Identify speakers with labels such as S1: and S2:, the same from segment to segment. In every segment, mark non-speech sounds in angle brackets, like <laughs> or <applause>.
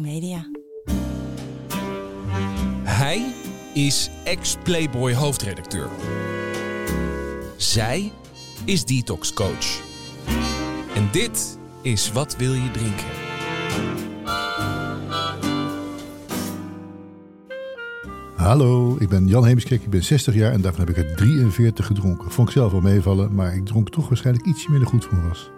S1: Media.
S2: Hij is ex-Playboy hoofdredacteur. Zij is detox coach. En dit is Wat wil je drinken?
S3: Hallo, ik ben Jan Heemskerk, ik ben 60 jaar en daarvan heb ik er 43 gedronken. Vond ik zelf wel meevallen, maar ik dronk toch waarschijnlijk ietsje minder goed voor me was.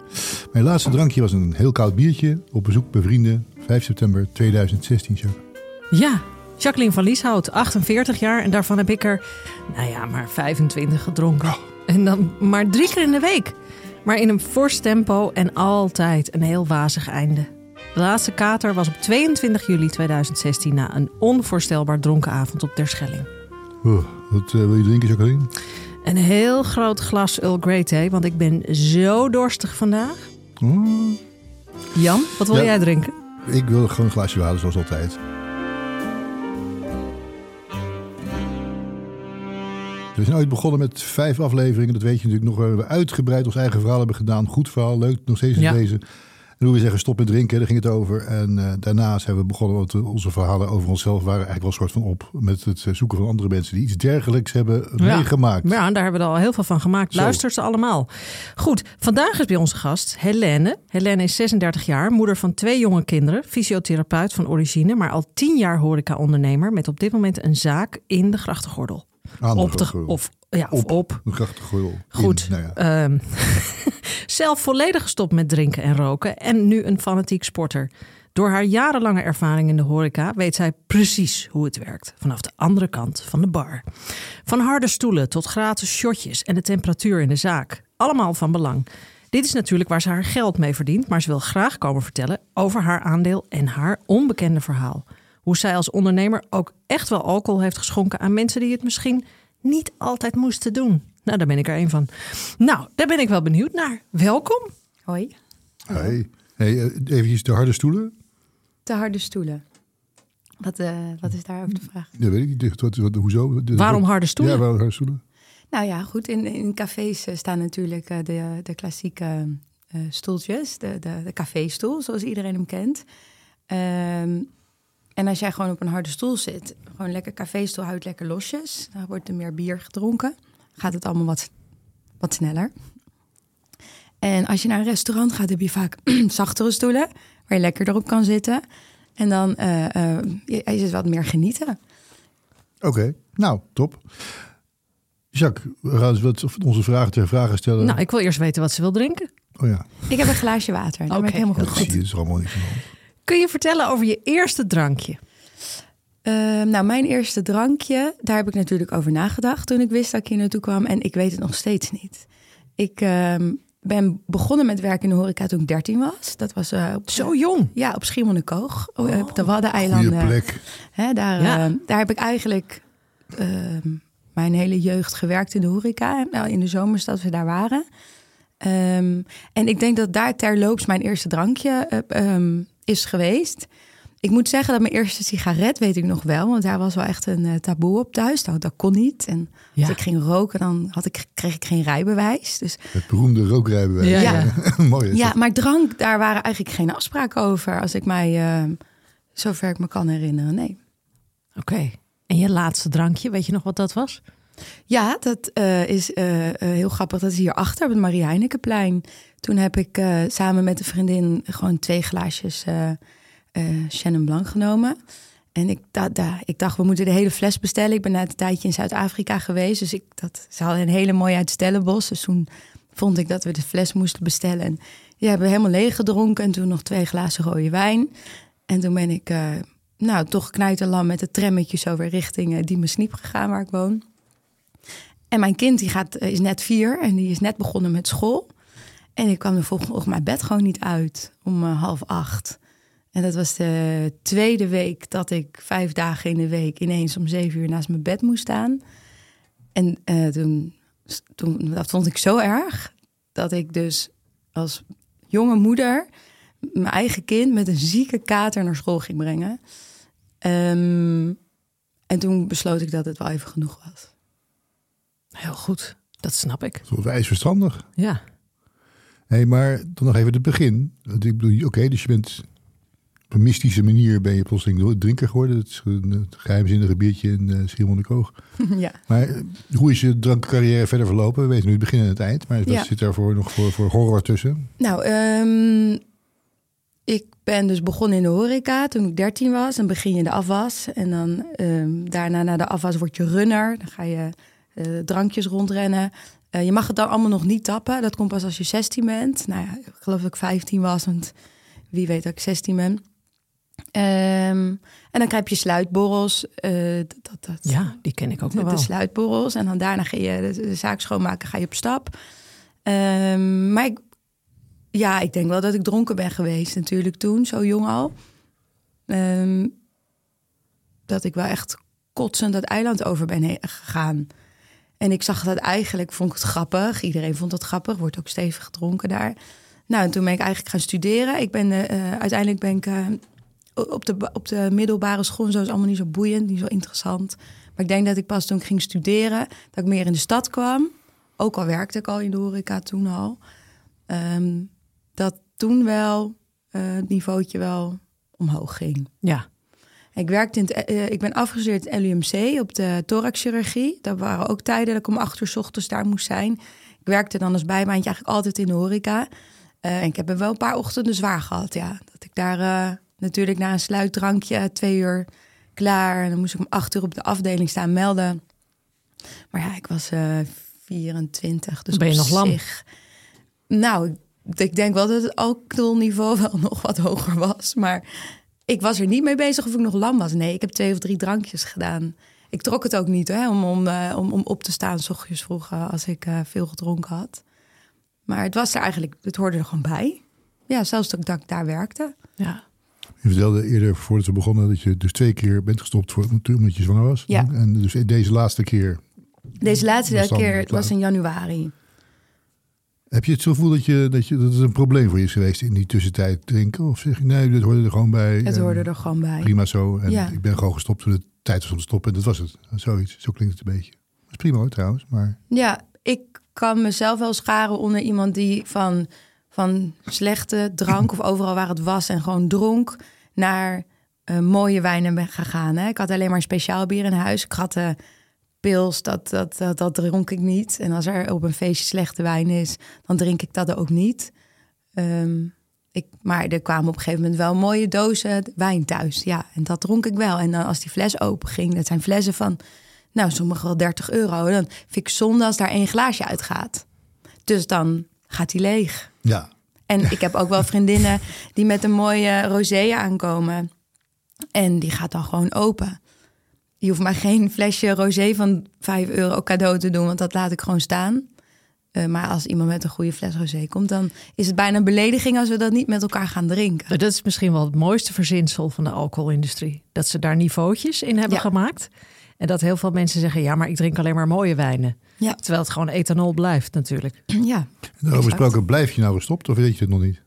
S3: Mijn laatste drankje was een heel koud biertje op bezoek bij vrienden, 5 september 2016. Jacques.
S4: Ja, Jacqueline van Lieshout, 48 jaar en daarvan heb ik er, nou ja, maar 25 gedronken. En dan maar drie keer in de week. Maar in een fors tempo en altijd een heel wazig einde. De laatste kater was op 22 juli 2016 na een onvoorstelbaar dronken avond op Terschelling.
S3: Wat eh, wil je drinken, Jacqueline?
S4: Een heel groot glas Earl Grey thee, want ik ben zo dorstig vandaag.
S3: Oh,
S4: Jan, wat wil
S3: Ja.
S4: jij drinken?
S3: Ik wil gewoon een glaasje water zoals altijd. We zijn ooit begonnen met vijf afleveringen. Dat weet je natuurlijk nog. Waar we uitgebreid ons eigen verhaal hebben gedaan. Goed verhaal, leuk, nog steeds
S4: Ja.
S3: te lezen. En hoe we zeggen stop met drinken, daar ging het over. En eh, daarna zijn we begonnen, want onze verhalen over onszelf waren eigenlijk wel een soort van op. Met het eh, zoeken van andere mensen die iets dergelijks hebben
S4: Ja.
S3: meegemaakt.
S4: Ja, daar hebben we er al heel veel van gemaakt.
S3: Zo.
S4: Luister ze allemaal. Goed, vandaag is bij onze gast Helene. Helene is 36 jaar, moeder van twee jonge kinderen, fysiotherapeut van origine, maar al 10 jaar horeca-ondernemer met op dit moment een zaak in de grachtengordel. Op de, of, ja,
S3: Op.
S4: op.
S3: Een. In,
S4: Goed.
S3: nou ja.
S4: Ehm, <laughs> zelf volledig gestopt met drinken en roken en nu een fanatiek sporter. Door haar jarenlange ervaring in de horeca weet zij precies hoe het werkt. Vanaf de andere kant van de bar. Van harde stoelen tot gratis shotjes en de temperatuur in de zaak. Allemaal van belang. Dit is natuurlijk waar ze haar geld mee verdient, maar ze wil graag komen vertellen over haar aandeel en haar onbekende verhaal. Hoe zij als ondernemer ook echt wel alcohol heeft geschonken aan mensen die het misschien niet altijd moesten doen. Nou, daar ben ik er een van. Nou, daar ben ik wel benieuwd naar. Welkom.
S1: Hoi.
S3: Hey. Hey, eh, eventjes de harde stoelen.
S1: De harde stoelen. Wat, eh, wat is daarover de vraag?
S3: Ja, weet ik niet. Wat, wat, hoezo? De-
S4: Waarom harde stoelen?
S3: Ja, waarom harde stoelen?
S1: Nou ja, goed. In, in cafés eh, staan natuurlijk eh, de, de klassieke eh, stoeltjes. De, de, de caféstoel, zoals iedereen hem kent. Ehm, en als jij gewoon op een harde stoel zit, gewoon lekker caféstoel, houdt lekker losjes. Dan wordt er meer bier gedronken. Gaat het allemaal wat, wat sneller. En als je naar een restaurant gaat, heb je vaak <clears throat> zachtere stoelen. Waar je lekker erop kan zitten. En dan je, is het wat meer genieten.
S3: Oké, nou, top. Jacques, we gaan eens wat onze vragen ter vragen stellen.
S4: Nou, ik wil eerst weten wat ze wil drinken.
S3: Oh ja,
S1: Ik heb een glaasje water. Ben ik
S4: Oké,
S1: helemaal
S3: dat
S1: goed.
S3: zie je, dat is er allemaal niet van.
S4: Kun je vertellen over je eerste drankje?
S1: Ehm, nou, mijn eerste drankje, daar heb ik natuurlijk over nagedacht toen ik wist dat ik hier naartoe kwam. En ik weet het nog steeds niet. Ik ehm, ben begonnen met werken in de horeca toen ik 13 was. Dat was eh, op,
S4: Zo jong.
S1: ja, op Schiermonnikoog, oh, op de
S3: Goede
S1: Waddeneilanden.
S3: plek.
S1: Hè, daar,
S4: Ja.
S1: ehm, daar heb ik eigenlijk ehm, mijn hele jeugd gewerkt in de horeca. Nou, in de zomers dat we daar waren. Ehm, en ik denk dat daar terloops mijn eerste drankje eh, ehm, is geweest. Ik moet zeggen dat mijn eerste sigaret weet ik nog wel. Want daar was wel echt een eh, taboe op thuis. Dat, dat kon niet. En
S4: Ja.
S1: als ik ging roken, dan had ik, kreeg ik geen rijbewijs. Dus
S3: Het beroemde rookrijbewijs.
S4: Ja,
S1: ja. <laughs>
S3: Mooi
S1: ja, maar drank, daar waren eigenlijk geen afspraken over. Als ik mij, ehm, zover ik me kan herinneren, nee.
S4: Oké. En je laatste drankje, weet je nog wat dat was?
S1: Ja, dat eh, is eh, eh, heel grappig. Dat is hierachter op het Marie Heinekenplein. Toen heb ik samen met een vriendin gewoon twee glaasjes Chenin Blanc genomen. En ik, ik dacht, we moeten de hele fles bestellen. Ik ben net een tijdje in Zuid-Afrika geweest. Dus ik, dat, ze hadden een hele mooie uit Stellenbosch. Dus toen vond ik dat we de fles moesten bestellen. En die hebben we helemaal leeg gedronken. En toen nog twee glazen rode wijn. En toen ben ik, nou, toch knijterlam met het trammetje zo weer richting uh, Diemen Sniep gegaan, waar ik woon. En mijn kind die gaat, eh, is net vier en die is net begonnen met school. En ik kwam de volgende ochtend mijn bed gewoon niet uit om eh, half acht. En dat was de tweede week dat ik vijf dagen in de week ineens om zeven uur naast mijn bed moest staan. En eh, toen, toen, dat vond ik zo erg dat ik dus als jonge moeder mijn eigen kind met een zieke kater naar school ging brengen. Ehm, en toen besloot ik dat het wel even genoeg was.
S4: Heel goed. Dat snap ik.
S3: Zo wijs verstandig.
S4: Ja.
S3: Hé, maar dan nog even het begin. Want Ik bedoel, oké, dus je bent op een mystische manier ben je plotseling drinker geworden. Het het geheimzinnige biertje in uh, Schiermonnikoog. <laughs>
S1: ja.
S3: Maar eh, hoe is je drankcarrière verder verlopen? We weten nu het begin en het eind. Maar wat
S1: Ja.
S3: zit daarvoor nog voor, voor horror tussen?
S1: Nou, ehm, ik ben dus begonnen in de horeca toen ik 13 was. Dan begin je in de afwas. En dan ehm, daarna na de afwas word je runner. Dan ga je eh, drankjes rondrennen. Eh, je mag het dan allemaal nog niet tappen. Dat komt pas als je 16 bent. Nou ja, ik geloof dat ik 15 was. Want wie weet dat ik 16 ben. Ehm, en dan krijg je sluitborrels. eh, dat, dat,
S4: Ja, die ken ik ook
S1: de,
S4: nog
S1: de
S4: wel.
S1: sluitborrels. En dan daarna ga je de, de zaak schoonmaken, ga je op stap. Ehm, maar ik, ja, ik denk wel dat ik dronken ben geweest natuurlijk toen, zo jong al. Ehm, dat ik wel echt kotsend dat eiland over ben gegaan. En ik zag dat eigenlijk, vond ik het grappig. Iedereen vond het grappig, wordt ook stevig gedronken daar. Nou, en toen ben ik eigenlijk gaan studeren. Ik ben, eh, eh, uiteindelijk ben ik eh, op, de, op de middelbare school, zo is allemaal niet zo boeiend, niet zo interessant. Maar ik denk dat ik pas toen ik ging studeren, dat ik meer in de stad kwam. Ook al werkte ik al in de horeca toen al. Ehm, dat toen wel het niveautje wel omhoog ging.
S4: Ja,
S1: Ik, werkte in het, eh, ik ben afgestudeerd in LUMC op de thoraxchirurgie. Dat waren ook tijden dat ik om acht uur 's ochtends daar moest zijn. Ik werkte dan als bijbaantje eigenlijk altijd in de horeca. Eh, en ik heb er wel een paar ochtenden zwaar gehad, ja. Dat ik daar eh, natuurlijk na een sluitdrankje twee uur klaar. En dan moest ik om acht uur op de afdeling staan melden. Maar ja, ik was eh 24, dus
S4: Ben je nog lam?
S1: zich- Nou, ik denk wel dat het alcoholniveau <laughs> wel nog wat hoger was. Maar ik was er niet mee bezig of ik nog lam was. Nee, ik heb twee of drie drankjes gedaan. Ik trok het ook niet hè, om, om, eh, om, om op te staan s ochtends vroeg eh, als ik eh, veel gedronken had. Maar het was er eigenlijk, het hoorde er gewoon bij. Ja, zelfs dat ik, dat ik daar werkte.
S4: ja.
S3: Je vertelde eerder, voordat we begonnen, dat je dus twee keer bent gestopt voor, omdat je zwanger was.
S1: Ja.
S3: En dus deze laatste keer,
S1: Deze laatste
S3: Was
S1: keer, het was in januari.
S3: Heb je het gevoel dat, je, dat, je, dat het een probleem voor je is geweest in die tussentijd drinken? Of zeg je, nee, dit hoorde er gewoon bij.
S1: Het hoorde er gewoon bij.
S3: Prima zo. En
S1: Ja.
S3: ik ben gewoon gestopt toen het tijd was om te stoppen. En dat was het. Zoiets. Zo klinkt het een beetje. Dat is prima hoor, trouwens. Maar
S1: Ja, ik kan mezelf wel scharen onder iemand die van, van slechte drank of overal waar het was en gewoon dronk naar eh, mooie wijnen ben gegaan. Hè. Ik had alleen maar speciaal bier in huis. Ik had eh, pils, dat, dat, dat, dat dronk ik niet. En als er op een feestje slechte wijn is, dan drink ik dat ook niet. Ehm, ik, maar er kwamen op een gegeven moment wel mooie dozen wijn thuis. Ja, en dat dronk ik wel. En dan als die fles open ging, dat zijn flessen van, nou, sommige wel 30 euro. Dan vind ik zonde als daar één glaasje uitgaat. Dus dan gaat die leeg.
S3: ja,
S1: En ik heb ook wel vriendinnen die met een mooie rosé aankomen. En die gaat dan gewoon open. Je hoeft maar geen flesje rosé van 5 euro cadeau te doen, want dat laat ik gewoon staan. Eh, maar als iemand met een goede fles rosé komt, dan is het bijna een belediging als we dat niet met elkaar gaan drinken.
S4: Maar dat is misschien wel het mooiste verzinsel van de alcoholindustrie. Dat ze daar niveautjes in hebben
S1: Ja.
S4: gemaakt. En dat heel veel mensen zeggen, ja, maar ik drink alleen maar mooie wijnen.
S1: Ja,
S4: Terwijl het gewoon ethanol blijft natuurlijk. <clears throat>
S1: ja.
S3: Daarover gesproken, blijf je nou gestopt of weet je het nog niet?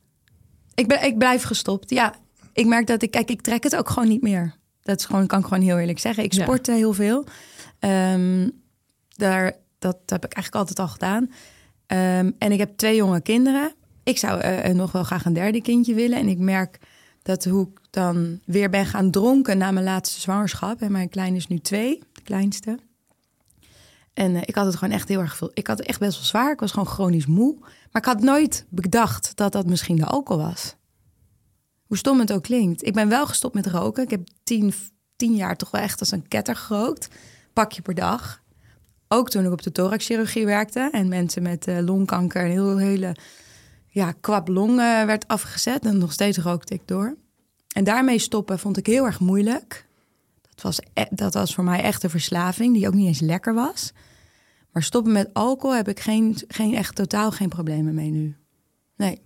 S1: Ik, ben, ik blijf gestopt. Ja, ik merk dat ik, kijk, ik trek het ook gewoon niet meer. Dat is gewoon, kan ik gewoon heel eerlijk zeggen. Ik
S4: Ja.
S1: sportte heel veel. Ehm, daar, dat heb ik eigenlijk altijd al gedaan. Ehm, en ik heb twee jonge kinderen. Ik zou eh, nog wel graag een derde kindje willen. En ik merk dat hoe ik dan weer ben gaan dronken na mijn laatste zwangerschap. En mijn kleine is nu twee, de kleinste. En eh, ik had het gewoon echt heel erg veel. Ik had het echt best wel zwaar. Ik was gewoon chronisch moe. Maar ik had nooit bedacht dat dat misschien de alcohol was. Hoe stom het ook klinkt. Ik ben wel gestopt met roken. Ik heb tien, tien jaar toch wel echt als een ketter gerookt. Pakje per dag. Ook toen ik op de thoraxchirurgie werkte. En mensen met eh, longkanker en heel hele ja, werd afgezet. En nog steeds rookte ik door. En daarmee stoppen vond ik heel erg moeilijk. Dat was, e- dat was voor mij echt een verslaving die ook niet eens lekker was. Maar stoppen met alcohol heb ik geen, geen, echt totaal geen problemen mee nu. Nee.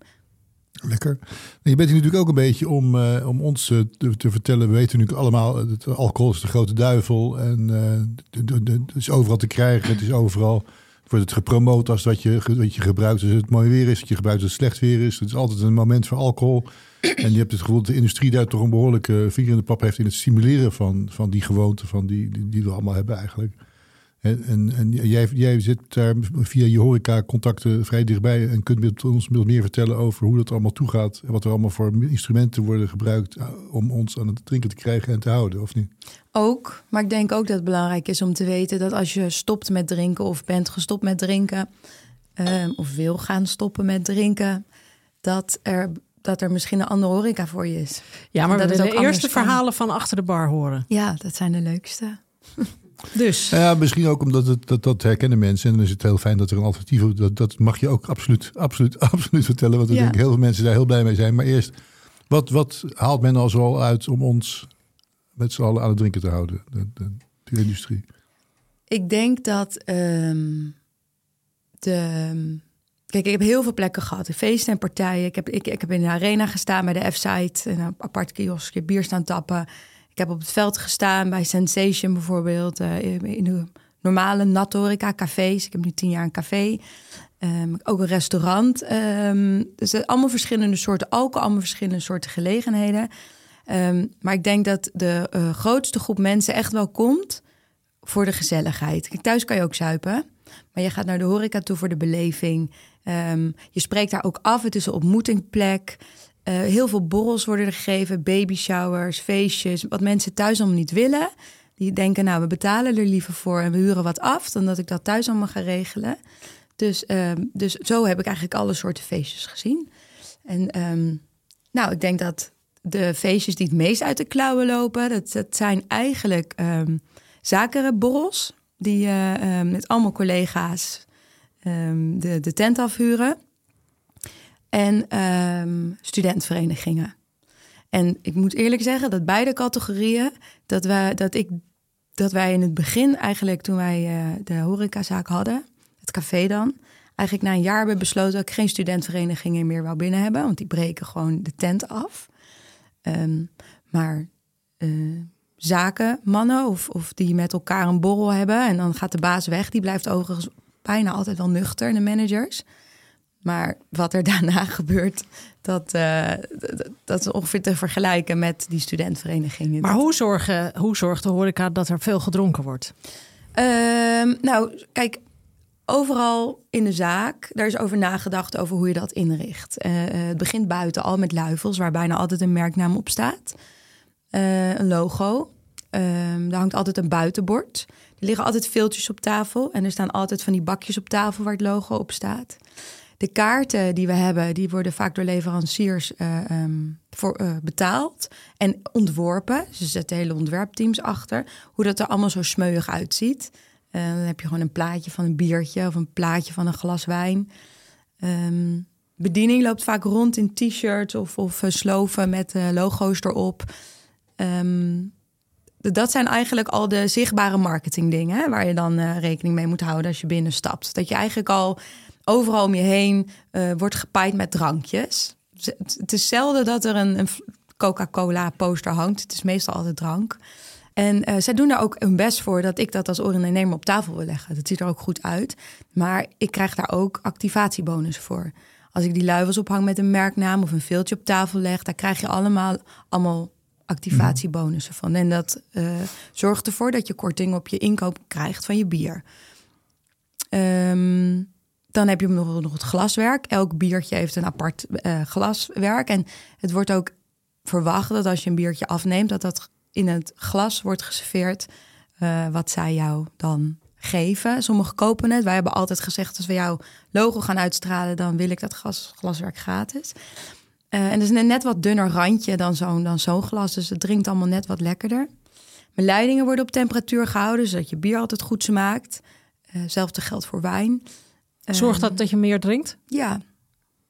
S3: Lekker. Je bent hier natuurlijk ook een beetje om, eh, om ons eh, te, te vertellen. We weten natuurlijk allemaal, eh, dat alcohol is de grote duivel. En eh, het is overal te krijgen. Het is overal. Wordt het gepromoot als dat je, dat je gebruikt als het mooi weer is. Dat je gebruikt als het slecht weer is. Het is altijd een moment voor alcohol. En je hebt het gevoel dat de industrie daar toch een behoorlijke vinger in de pap heeft in het stimuleren van, van die gewoonten van die, die we allemaal hebben eigenlijk. En, en, en jij, jij zit daar via je horeca-contacten vrij dichtbij en kunt met ons veel meer vertellen over hoe dat allemaal toegaat en wat er allemaal voor instrumenten worden gebruikt eh, om ons aan het drinken te krijgen en te houden, of niet?
S1: Ook, maar ik denk ook dat het belangrijk is om te weten dat als je stopt met drinken of bent gestopt met drinken, ehm, of wil gaan stoppen met drinken, dat er, dat er misschien een andere horeca voor je is.
S4: Ja, maar
S1: Dat
S4: we de eerste
S1: kan.
S4: verhalen van achter de bar horen.
S1: Ja, dat zijn de leukste. <laughs>
S4: Dus
S3: ja, misschien ook omdat het, dat, dat herkennen mensen. En dan is het heel fijn dat er een alternatief is. Dat, dat mag je ook absoluut, absoluut, <laughs> absoluut vertellen. Want ik
S1: Ja.
S3: denk heel veel mensen daar heel blij mee zijn. Maar eerst, wat, wat haalt men al zoal uit om ons met z'n allen aan het drinken te houden? De, de, de industrie.
S1: Ik denk dat ehm, de. Kijk, ik heb heel veel plekken gehad. Feesten en partijen. Ik heb, ik, ik heb in de arena gestaan bij de F-site. Een apart kioskje bier staan tappen. Ik heb op het veld gestaan bij Sensation bijvoorbeeld. eh, in de normale horeca, cafés. Ik heb nu tien jaar een café. Ehm, ook een restaurant. Ehm, dus het allemaal verschillende soorten alcohol. Allemaal verschillende soorten gelegenheden. Ehm, maar ik denk dat de eh, grootste groep mensen echt wel komt voor de gezelligheid. Kijk, thuis kan je ook zuipen. Maar je gaat naar de horeca toe voor de beleving. Je spreekt daar ook af. Het is een ontmoetingplek. Eh, heel veel borrels worden er gegeven. Baby showers, feestjes. Wat mensen thuis allemaal niet willen. Die denken, nou, we betalen er liever voor en we huren wat af... dan dat ik dat thuis allemaal ga regelen. Dus, ehm, dus zo heb ik eigenlijk alle soorten feestjes gezien. En ehm, nou, ik denk dat de feestjes die het meest uit de klauwen lopen... dat, dat zijn eigenlijk ehm zakenborrels... die eh, met allemaal collega's de, de tent afhuren. En ehm studentverenigingen. En ik moet eerlijk zeggen dat beide categorieën... dat, wij, dat, ik, dat wij in het begin eigenlijk toen wij eh, de horecazaak hadden... het café dan... eigenlijk na een jaar hebben besloten... dat ik geen studentverenigingen meer wou binnen hebben... want die breken gewoon de tent af. Ehm, maar eh, zaken, mannen of, of die met elkaar een borrel hebben... en dan gaat de baas weg, die blijft overigens bijna altijd wel nuchter, de managers... Maar wat er <laughs> daarna gebeurt, dat, eh, dat, is ongeveer te vergelijken met die studentverenigingen.
S4: Maar hoe, zorgen, hoe zorgt de horeca dat er veel gedronken wordt?
S1: Ehm, nou, kijk, overal in de zaak, daar is over nagedacht over hoe je dat inricht. Eh, eh, het begint buiten al met luifels, waar bijna altijd een merknaam op staat. Een logo. Ehm daar hangt altijd een buitenbord. Er liggen altijd filtjes op tafel. En er staan altijd van die bakjes op tafel waar het logo op staat. De kaarten die we hebben, die worden vaak door leveranciers eh, ehm, voor, eh, betaald en ontworpen. Ze zetten hele ontwerpteams achter. Hoe dat er allemaal zo smeuig uitziet. Eh, dan heb je gewoon een plaatje van een biertje of een plaatje van een glas wijn. Ehm, bediening loopt vaak rond in t-shirts of, of sloven met logo's erop. Ehm, dat zijn eigenlijk al de zichtbare marketingdingen waar je dan rekening mee moet houden als je binnenstapt. Dat je eigenlijk al overal om je heen eh, wordt gepaaid met drankjes. Het is zelden dat er een, een Coca-Cola poster hangt. Het is meestal altijd drank. En eh, zij doen daar ook hun best voor dat ik dat als ondernemer op tafel wil leggen. Dat ziet er ook goed uit. Maar ik krijg daar ook activatiebonus voor. Als ik die luifels ophang met een merknaam of een veeltje op tafel leg, daar krijg je allemaal, allemaal activatiebonussen van. En dat eh, zorgt ervoor dat je korting op je inkoop krijgt van je bier. Ehm, dan heb je nog, het glaswerk. Elk biertje heeft een apart eh, glaswerk. En het wordt ook verwacht dat als je een biertje afneemt, dat dat in het glas wordt geserveerd eh, wat zij jou dan geven. Sommigen kopen het. Wij hebben altijd gezegd, als we jouw logo gaan uitstralen, dan wil ik dat glas, glaswerk gratis. Eh, en dat is een net wat dunner randje dan zo'n dan zo'n glas. Dus het drinkt allemaal net wat lekkerder. Mijn leidingen worden op temperatuur gehouden, zodat je bier altijd goed smaakt. Eh hetzelfde geldt voor wijn.
S4: Zorgt
S1: Eh,
S4: dat dat je meer drinkt?
S1: Ja.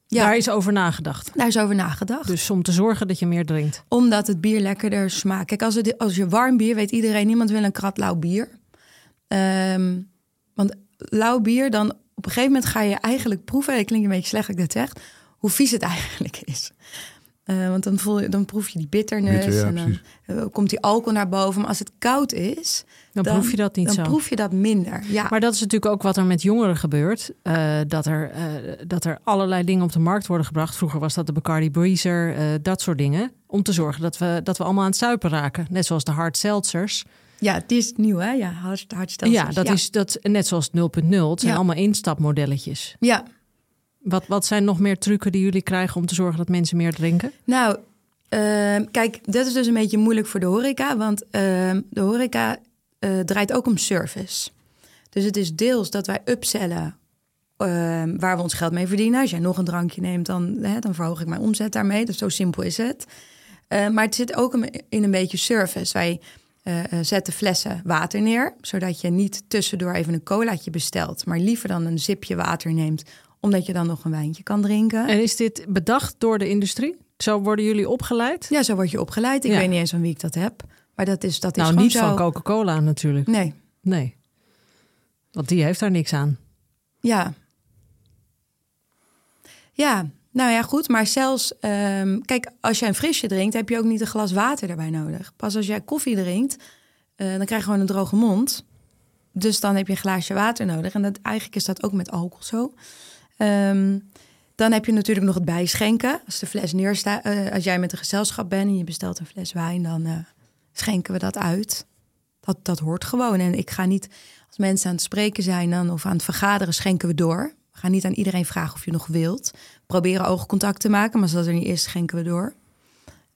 S1: Ja,
S4: Daar is over nagedacht.
S1: daar is over nagedacht.
S4: Dus om te zorgen dat je meer drinkt.
S1: Omdat het bier lekkerder smaakt. Kijk, als, het, als je warm bier, weet iedereen, niemand wil een krat lauw bier. Ehm, want lauw bier, dan op een gegeven moment ga je eigenlijk proeven. Het klinkt een beetje slecht dat ik dat zeg. Hoe vies het <laughs> eigenlijk is. Eh, want dan, voel je, dan proef je die bitternis.
S3: Bitter, ja,
S1: en dan eh, komt die alcohol naar boven. Maar als het koud is,
S4: Dan, proef je dat niet
S1: dan
S4: zo.
S1: proef je dat minder. Ja.
S4: Maar dat is natuurlijk ook wat er met jongeren gebeurt. eh, dat, er, eh, dat er allerlei dingen op de markt worden gebracht. Vroeger was dat de Bacardi Breezer, eh, dat soort dingen. Om te zorgen dat we, dat we allemaal aan het suipen raken. Net zoals de hard seltzers.
S1: Ja, die is nieuw, hè? Ja, hard, hardstelsels.
S4: Ja, dat is dat, net zoals 0.0. Het zijn
S1: Ja.
S4: allemaal instapmodelletjes.
S1: Ja,
S4: Wat, wat zijn nog meer trucken die jullie krijgen om te zorgen dat mensen meer drinken?
S1: nou, ehm, kijk, dat is dus een beetje moeilijk voor de horeca. Want ehm, de horeca eh, draait ook om service. Dus het is deels dat wij upsellen ehm, waar we ons geld mee verdienen. Als jij nog een drankje neemt, dan, hè, dan verhoog ik mijn omzet daarmee. Dus zo simpel is het. Maar het zit ook in een beetje service. Wij eh, eh, zetten flessen water neer, zodat je niet tussendoor even een colaatje bestelt, maar liever dan een zipje water neemt, omdat je dan nog een wijntje kan drinken.
S4: En is dit bedacht door de industrie? Zo worden jullie opgeleid?
S1: Ja, zo word je opgeleid. Ik
S4: Ja.
S1: weet niet eens van wie ik dat heb, maar dat is dat is
S4: nou, niet
S1: zo.
S4: van Coca-Cola natuurlijk.
S1: Nee,
S4: Nee. Want die heeft daar niks aan.
S1: ja. Ja, nou ja, goed. Maar zelfs, ehm, kijk, als jij een frisje drinkt, heb je ook niet een glas water erbij nodig. Pas als jij koffie drinkt, eh, dan krijg je gewoon een droge mond. Dus dan heb je een glaasje water nodig. En dat, eigenlijk is dat ook met alcohol zo. Ehm, dan heb je natuurlijk nog het bijschenken. Als de fles neerstaat, eh, als jij met een gezelschap bent en je bestelt een fles wijn, dan eh, schenken we dat uit. Dat, dat hoort gewoon. En ik ga niet, als mensen aan het spreken zijn dan, of aan het vergaderen, schenken we door. We gaan niet aan iedereen vragen of je nog wilt. We proberen oogcontact te maken, maar als dat er niet is, schenken we door.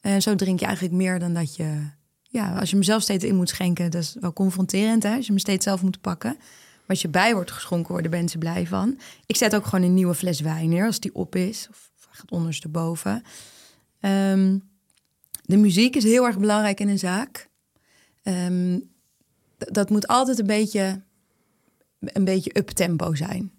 S1: En zo drink je eigenlijk meer dan dat je... Ja, als je hem zelf steeds in moet schenken, dat is wel confronterend. Hè? Als je hem steeds zelf moet pakken. Als je bij wordt geschonken, worden mensen blij van. Ik zet ook gewoon een nieuwe fles wijn neer als die op is. Of gaat ondersteboven. Ehm de muziek is heel erg belangrijk in een zaak. Ehm, dat moet altijd een beetje, een beetje up-tempo zijn.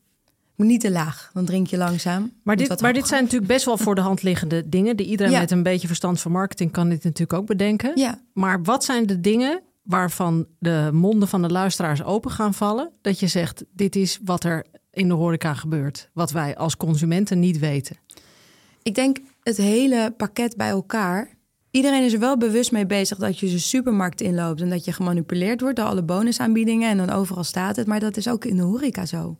S1: Moet niet te laag, dan drink je langzaam.
S4: Maar dit,
S1: wat
S4: maar dit zijn natuurlijk best wel voor de hand liggende dingen. Die iedereen
S1: Ja.
S4: met een beetje verstand van marketing kan dit natuurlijk ook bedenken.
S1: Ja,
S4: Maar wat zijn de dingen waarvan de monden van de luisteraars open gaan vallen? Dat je zegt, dit is wat er in de horeca gebeurt. Wat wij als consumenten niet weten.
S1: ik denk het hele pakket bij elkaar. Iedereen is er wel bewust mee bezig dat je de supermarkt inloopt... en dat je gemanipuleerd wordt door alle bonusaanbiedingen... en dan overal staat het, maar dat is ook in de horeca zo.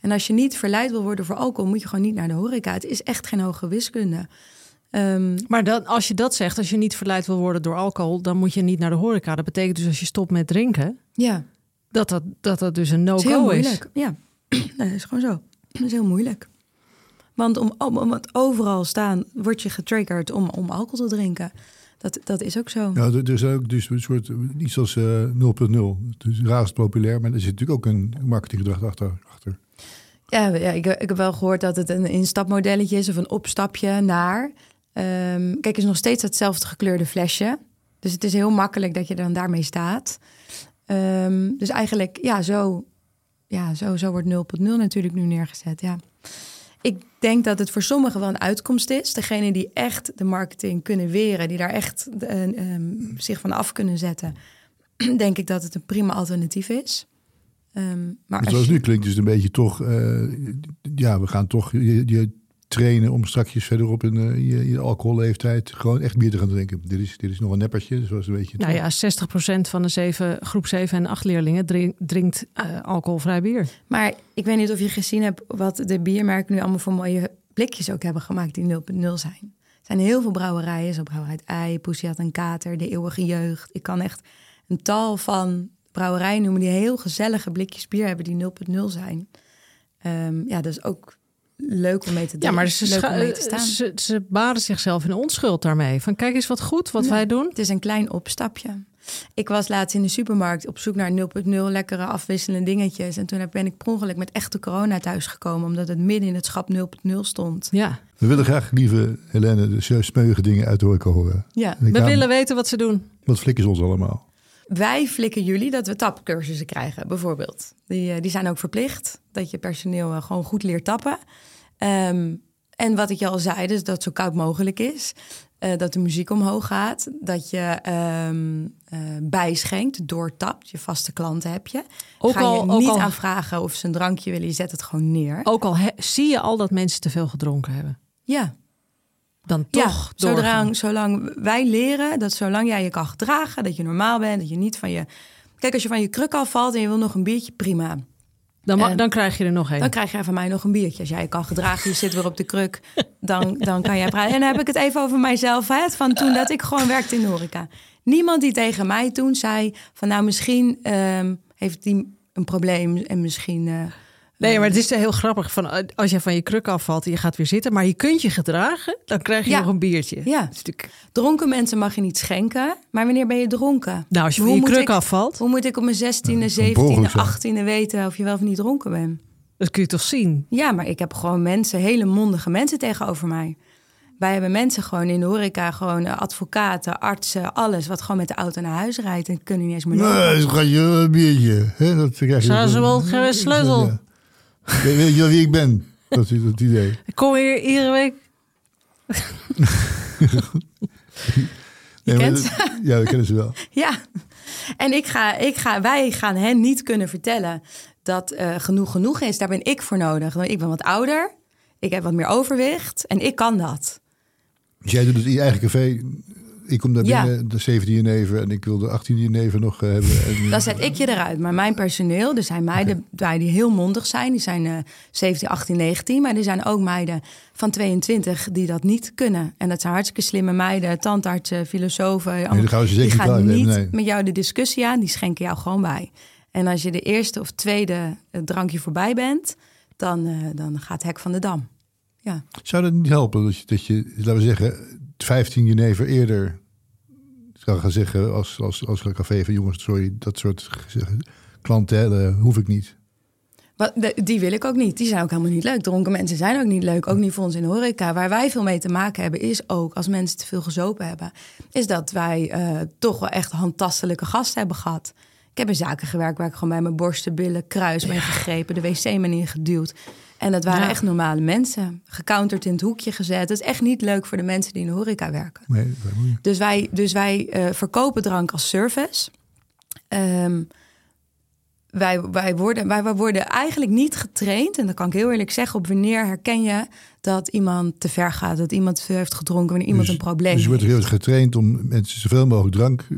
S1: En als je niet verleid wil worden voor alcohol... moet je gewoon niet naar de horeca. Het is echt geen hoge wiskunde. Ehm,
S4: Maar dan, als je dat zegt, als je niet verleid wil worden door alcohol... dan moet je niet naar de horeca. Dat betekent dus als je stopt met drinken...
S1: ja,
S4: dat dat, dat, dat dus een
S1: Het is heel
S4: no-go is.
S1: moeilijk. Ja, <clears throat> nee, dat is gewoon zo. Dat is heel moeilijk. Want om, om, om het overal staan, word je getriggerd om, om alcohol te drinken. Dat, dat is ook zo.
S3: Ja, er er is ook dus een soort iets als eh 0.0. Het is razend populair, maar er zit natuurlijk ook een marketinggedrag achter. achter.
S1: Ja, ja ik, ik heb wel gehoord dat het een instapmodelletje is of een opstapje naar. Ehm, kijk, het is nog steeds hetzelfde gekleurde flesje. Dus het is heel makkelijk dat je dan daarmee staat. Ehm, dus eigenlijk, ja, zo, ja zo, zo wordt 0.0 natuurlijk nu neergezet. Ja. Ik denk dat het voor sommigen wel een uitkomst is. Degene die echt de marketing kunnen weren, die daar echt eh, ehm, zich van af kunnen zetten, <clears throat> denk ik dat het een prima alternatief is. Maar als
S3: Zoals
S1: je-
S3: nu klinkt is het een beetje toch... eh, ja, we gaan toch je, je trainen om straks verderop in eh, je, je alcoholleeftijd... gewoon echt bier te gaan drinken. Dit is, dit is nog een neppertje, zoals een beetje...
S4: Nou ja, 60% van de zeven, groep 7 en 8 leerlingen drink- drinkt eh, alcoholvrij bier.
S1: Maar ik weet niet of je gezien hebt wat de biermerken nu allemaal voor mooie blikjes ook hebben gemaakt die 0.0 zijn. Er zijn heel veel brouwerijen, zo Brouwerij Ei, Poesiat en Kater, De Eeuwige Jeugd. Ik kan echt een tal van brouwerijen noemen die heel gezellige blikjes bier hebben die 0.0 zijn. Ehm, ja, dat is ook leuk om mee te
S4: Ja,
S1: doen.
S4: maar ze,
S1: leuk
S4: scha-
S1: om mee te staan.
S4: ze, ze baren zichzelf in onschuld daarmee. Van kijk eens wat goed wat
S1: Ja.
S4: wij doen.
S1: Het is een klein opstapje. Ik was laatst in de supermarkt op zoek naar 0.0 lekkere afwisselende dingetjes. En toen heb- ben ik per ongeluk met echte corona thuisgekomen. Omdat het midden in het schap 0.0 stond.
S4: Ja,
S3: We willen graag, lieve Helene, de smeuïge dingen uit de horeca horen.
S1: Ja.
S4: We willen weten wat ze doen.
S3: Wat flikken ze ons allemaal?
S1: Wij flikken jullie dat we tapcursussen krijgen, bijvoorbeeld. Die, eh, die zijn ook verplicht. Dat je personeel eh, gewoon goed leert tappen. Ehm, en wat ik je al zei, dus dat het zo koud mogelijk is. Eh, dat de muziek omhoog gaat. Dat je ehm eh, bijschenkt, doortapt. Je vaste klanten heb je.
S4: Ook
S1: Ga
S4: al-
S1: je niet
S4: al-
S1: aan vragen of ze een drankje willen. Je zet het gewoon neer.
S4: Ook al he- zie je al dat mensen te veel gedronken hebben.
S1: Ja,
S4: Dan toch
S1: zolang, zolang wij leren dat zolang jij je kan gedragen, dat je normaal bent, dat je niet van je. Kijk, als je van je kruk afvalt en je wil nog een biertje, prima.
S4: Dan,
S1: En-
S4: dan krijg je er nog een.
S1: Dan krijg jij van mij nog een biertje. Als jij je kan gedragen, je zit weer op de kruk, <laughs> dan, dan kan jij praten. En dan heb ik het even over mijzelf, hè, van toen dat ik gewoon werkte in de horeca. niemand die tegen mij toen zei van nou misschien ehm, heeft die een probleem en misschien. eh,
S4: Nee, maar het is heel grappig. Van, eh, als je van je kruk afvalt en je gaat weer zitten, maar je kunt je gedragen, dan krijg je
S1: Ja.
S4: nog een biertje.
S1: Ja.
S4: Natuurlijk-
S1: dronken mensen mag je niet schenken, maar wanneer ben je dronken?
S4: Nou, als je
S1: Hoe
S4: van je kruk
S1: ik-
S4: afvalt,
S1: Hoe moet ik op mijn 16e,
S3: kan
S1: 17e,
S3: mogelijk zijn.
S1: 18e weten of je wel of niet dronken bent?
S4: dat kun je toch zien.
S1: Ja, maar ik heb gewoon mensen, hele mondige mensen tegenover mij. Wij hebben mensen gewoon in de horeca, gewoon eh, advocaten, artsen, alles wat gewoon met de auto naar huis rijdt en kunnen niet eens meer.
S3: Nee, ga je een biertje. Hè? Dat krijg je
S4: Zou ze wel geen sleutel?
S3: Ja. Weet je wel wie ik ben? Dat is het idee.
S4: Ik kom hier iedere week.
S3: Nee, dat- ja, dat kennen ze wel.
S1: Ja, en ik ga, ik ga, wij gaan hen niet kunnen vertellen dat eh, genoeg genoeg is. Daar ben ik voor nodig. Want Ik ben wat ouder, ik heb wat meer overwicht en ik kan dat.
S3: Dus jij doet het in je eigen café. Ik kom daar
S1: Ja.
S3: de 17 jenever en ik wil de 18 jenever nog eh, hebben. En,
S1: Dan zet ik je eruit. Maar mijn personeel, er zijn meiden bij die heel mondig zijn. Die zijn eh 17, 18, 19. Maar er zijn ook meiden van 22 die dat niet kunnen. En dat zijn hartstikke slimme meiden. Tandartsen, filosofen. allemaal-
S3: dan gaan we ze zeker
S1: die
S3: niet
S1: gaan niet
S3: nee.
S1: met jou de discussie aan. Die schenken jou gewoon bij. En als je de eerste of tweede eh, drankje voorbij bent... dan, eh, dan gaat het hek van de dam. Ja.
S3: Zou dat niet helpen dat je, dat je, laten we zeggen, 15 jenever eerder zou gaan zeggen als, als, als café van jongens, sorry, dat soort klanten hoef ik niet.
S1: De- die wil ik ook niet. Die zijn ook helemaal niet leuk. Dronken mensen zijn ook niet leuk. Ook niet voor ons in de horeca. Waar wij veel mee te maken hebben is ook... als mensen te veel gezopen hebben... is dat wij eh, toch wel echt handtastelijke gasten hebben gehad. Ik heb in zaken gewerkt waar ik gewoon bij mijn borsten, billen, kruis ben gegrepen. De wc ben ingeduwd. En dat waren
S4: Ja.
S1: echt normale mensen. Gecounterd in het hoekje gezet. Dat is echt niet leuk voor de mensen die in de horeca werken.
S3: Nee.
S1: Dus wij, dus wij eh, verkopen drank als service. Ehm, wij, wij, worden, wij, wij worden eigenlijk niet getraind, en dat kan ik heel eerlijk zeggen, op wanneer herken je dat iemand te ver gaat, dat iemand te veel heeft gedronken, wanneer iemand
S3: Dus-
S1: een probleem
S3: Dus je wordt
S1: heeft.
S3: heel erg getraind om mensen zoveel mogelijk drank, eh,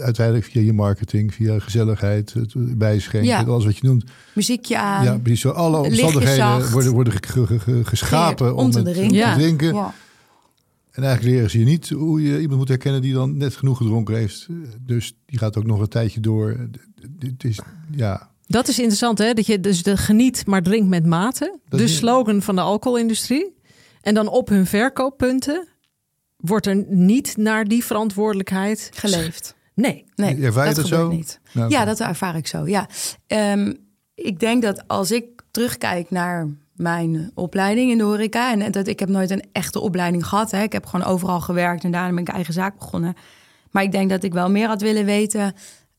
S3: uiteindelijk via je marketing, via gezelligheid, het bijschenken,
S1: Ja.
S3: alles wat je noemt.
S1: Muziekje aan.
S3: ja, precies zo. Alle omstandigheden
S1: zacht.
S3: worden, worden ge- ge- ge- geschapen
S1: Om
S3: om,
S1: te
S3: het
S1: drinken.
S3: Te drinken.
S1: Ja.
S3: En eigenlijk leren ze je niet hoe je iemand moet herkennen die dan net genoeg gedronken heeft. Dus die gaat ook nog een tijdje door. Het is, ja,
S4: Dat is interessant, hè? Dat je dus de geniet, maar drink met mate.
S3: Dat
S4: de
S3: is-
S4: slogan van de alcoholindustrie. En dan op hun verkooppunten wordt er niet naar die verantwoordelijkheid
S1: Geleefd.
S4: Nee.
S1: Nee,
S3: Ervaar je
S1: dat
S3: dat zo?
S1: niet.
S3: Nou,
S1: Ja, dat ervaar ik zo. Ja. Ehm, ik denk dat als ik terugkijk naar mijn opleiding in de horeca... en dat ik heb nooit een echte opleiding gehad. Hè. Ik heb gewoon overal gewerkt en daarna ben ik eigen zaak begonnen. Maar ik denk dat ik wel meer had willen weten...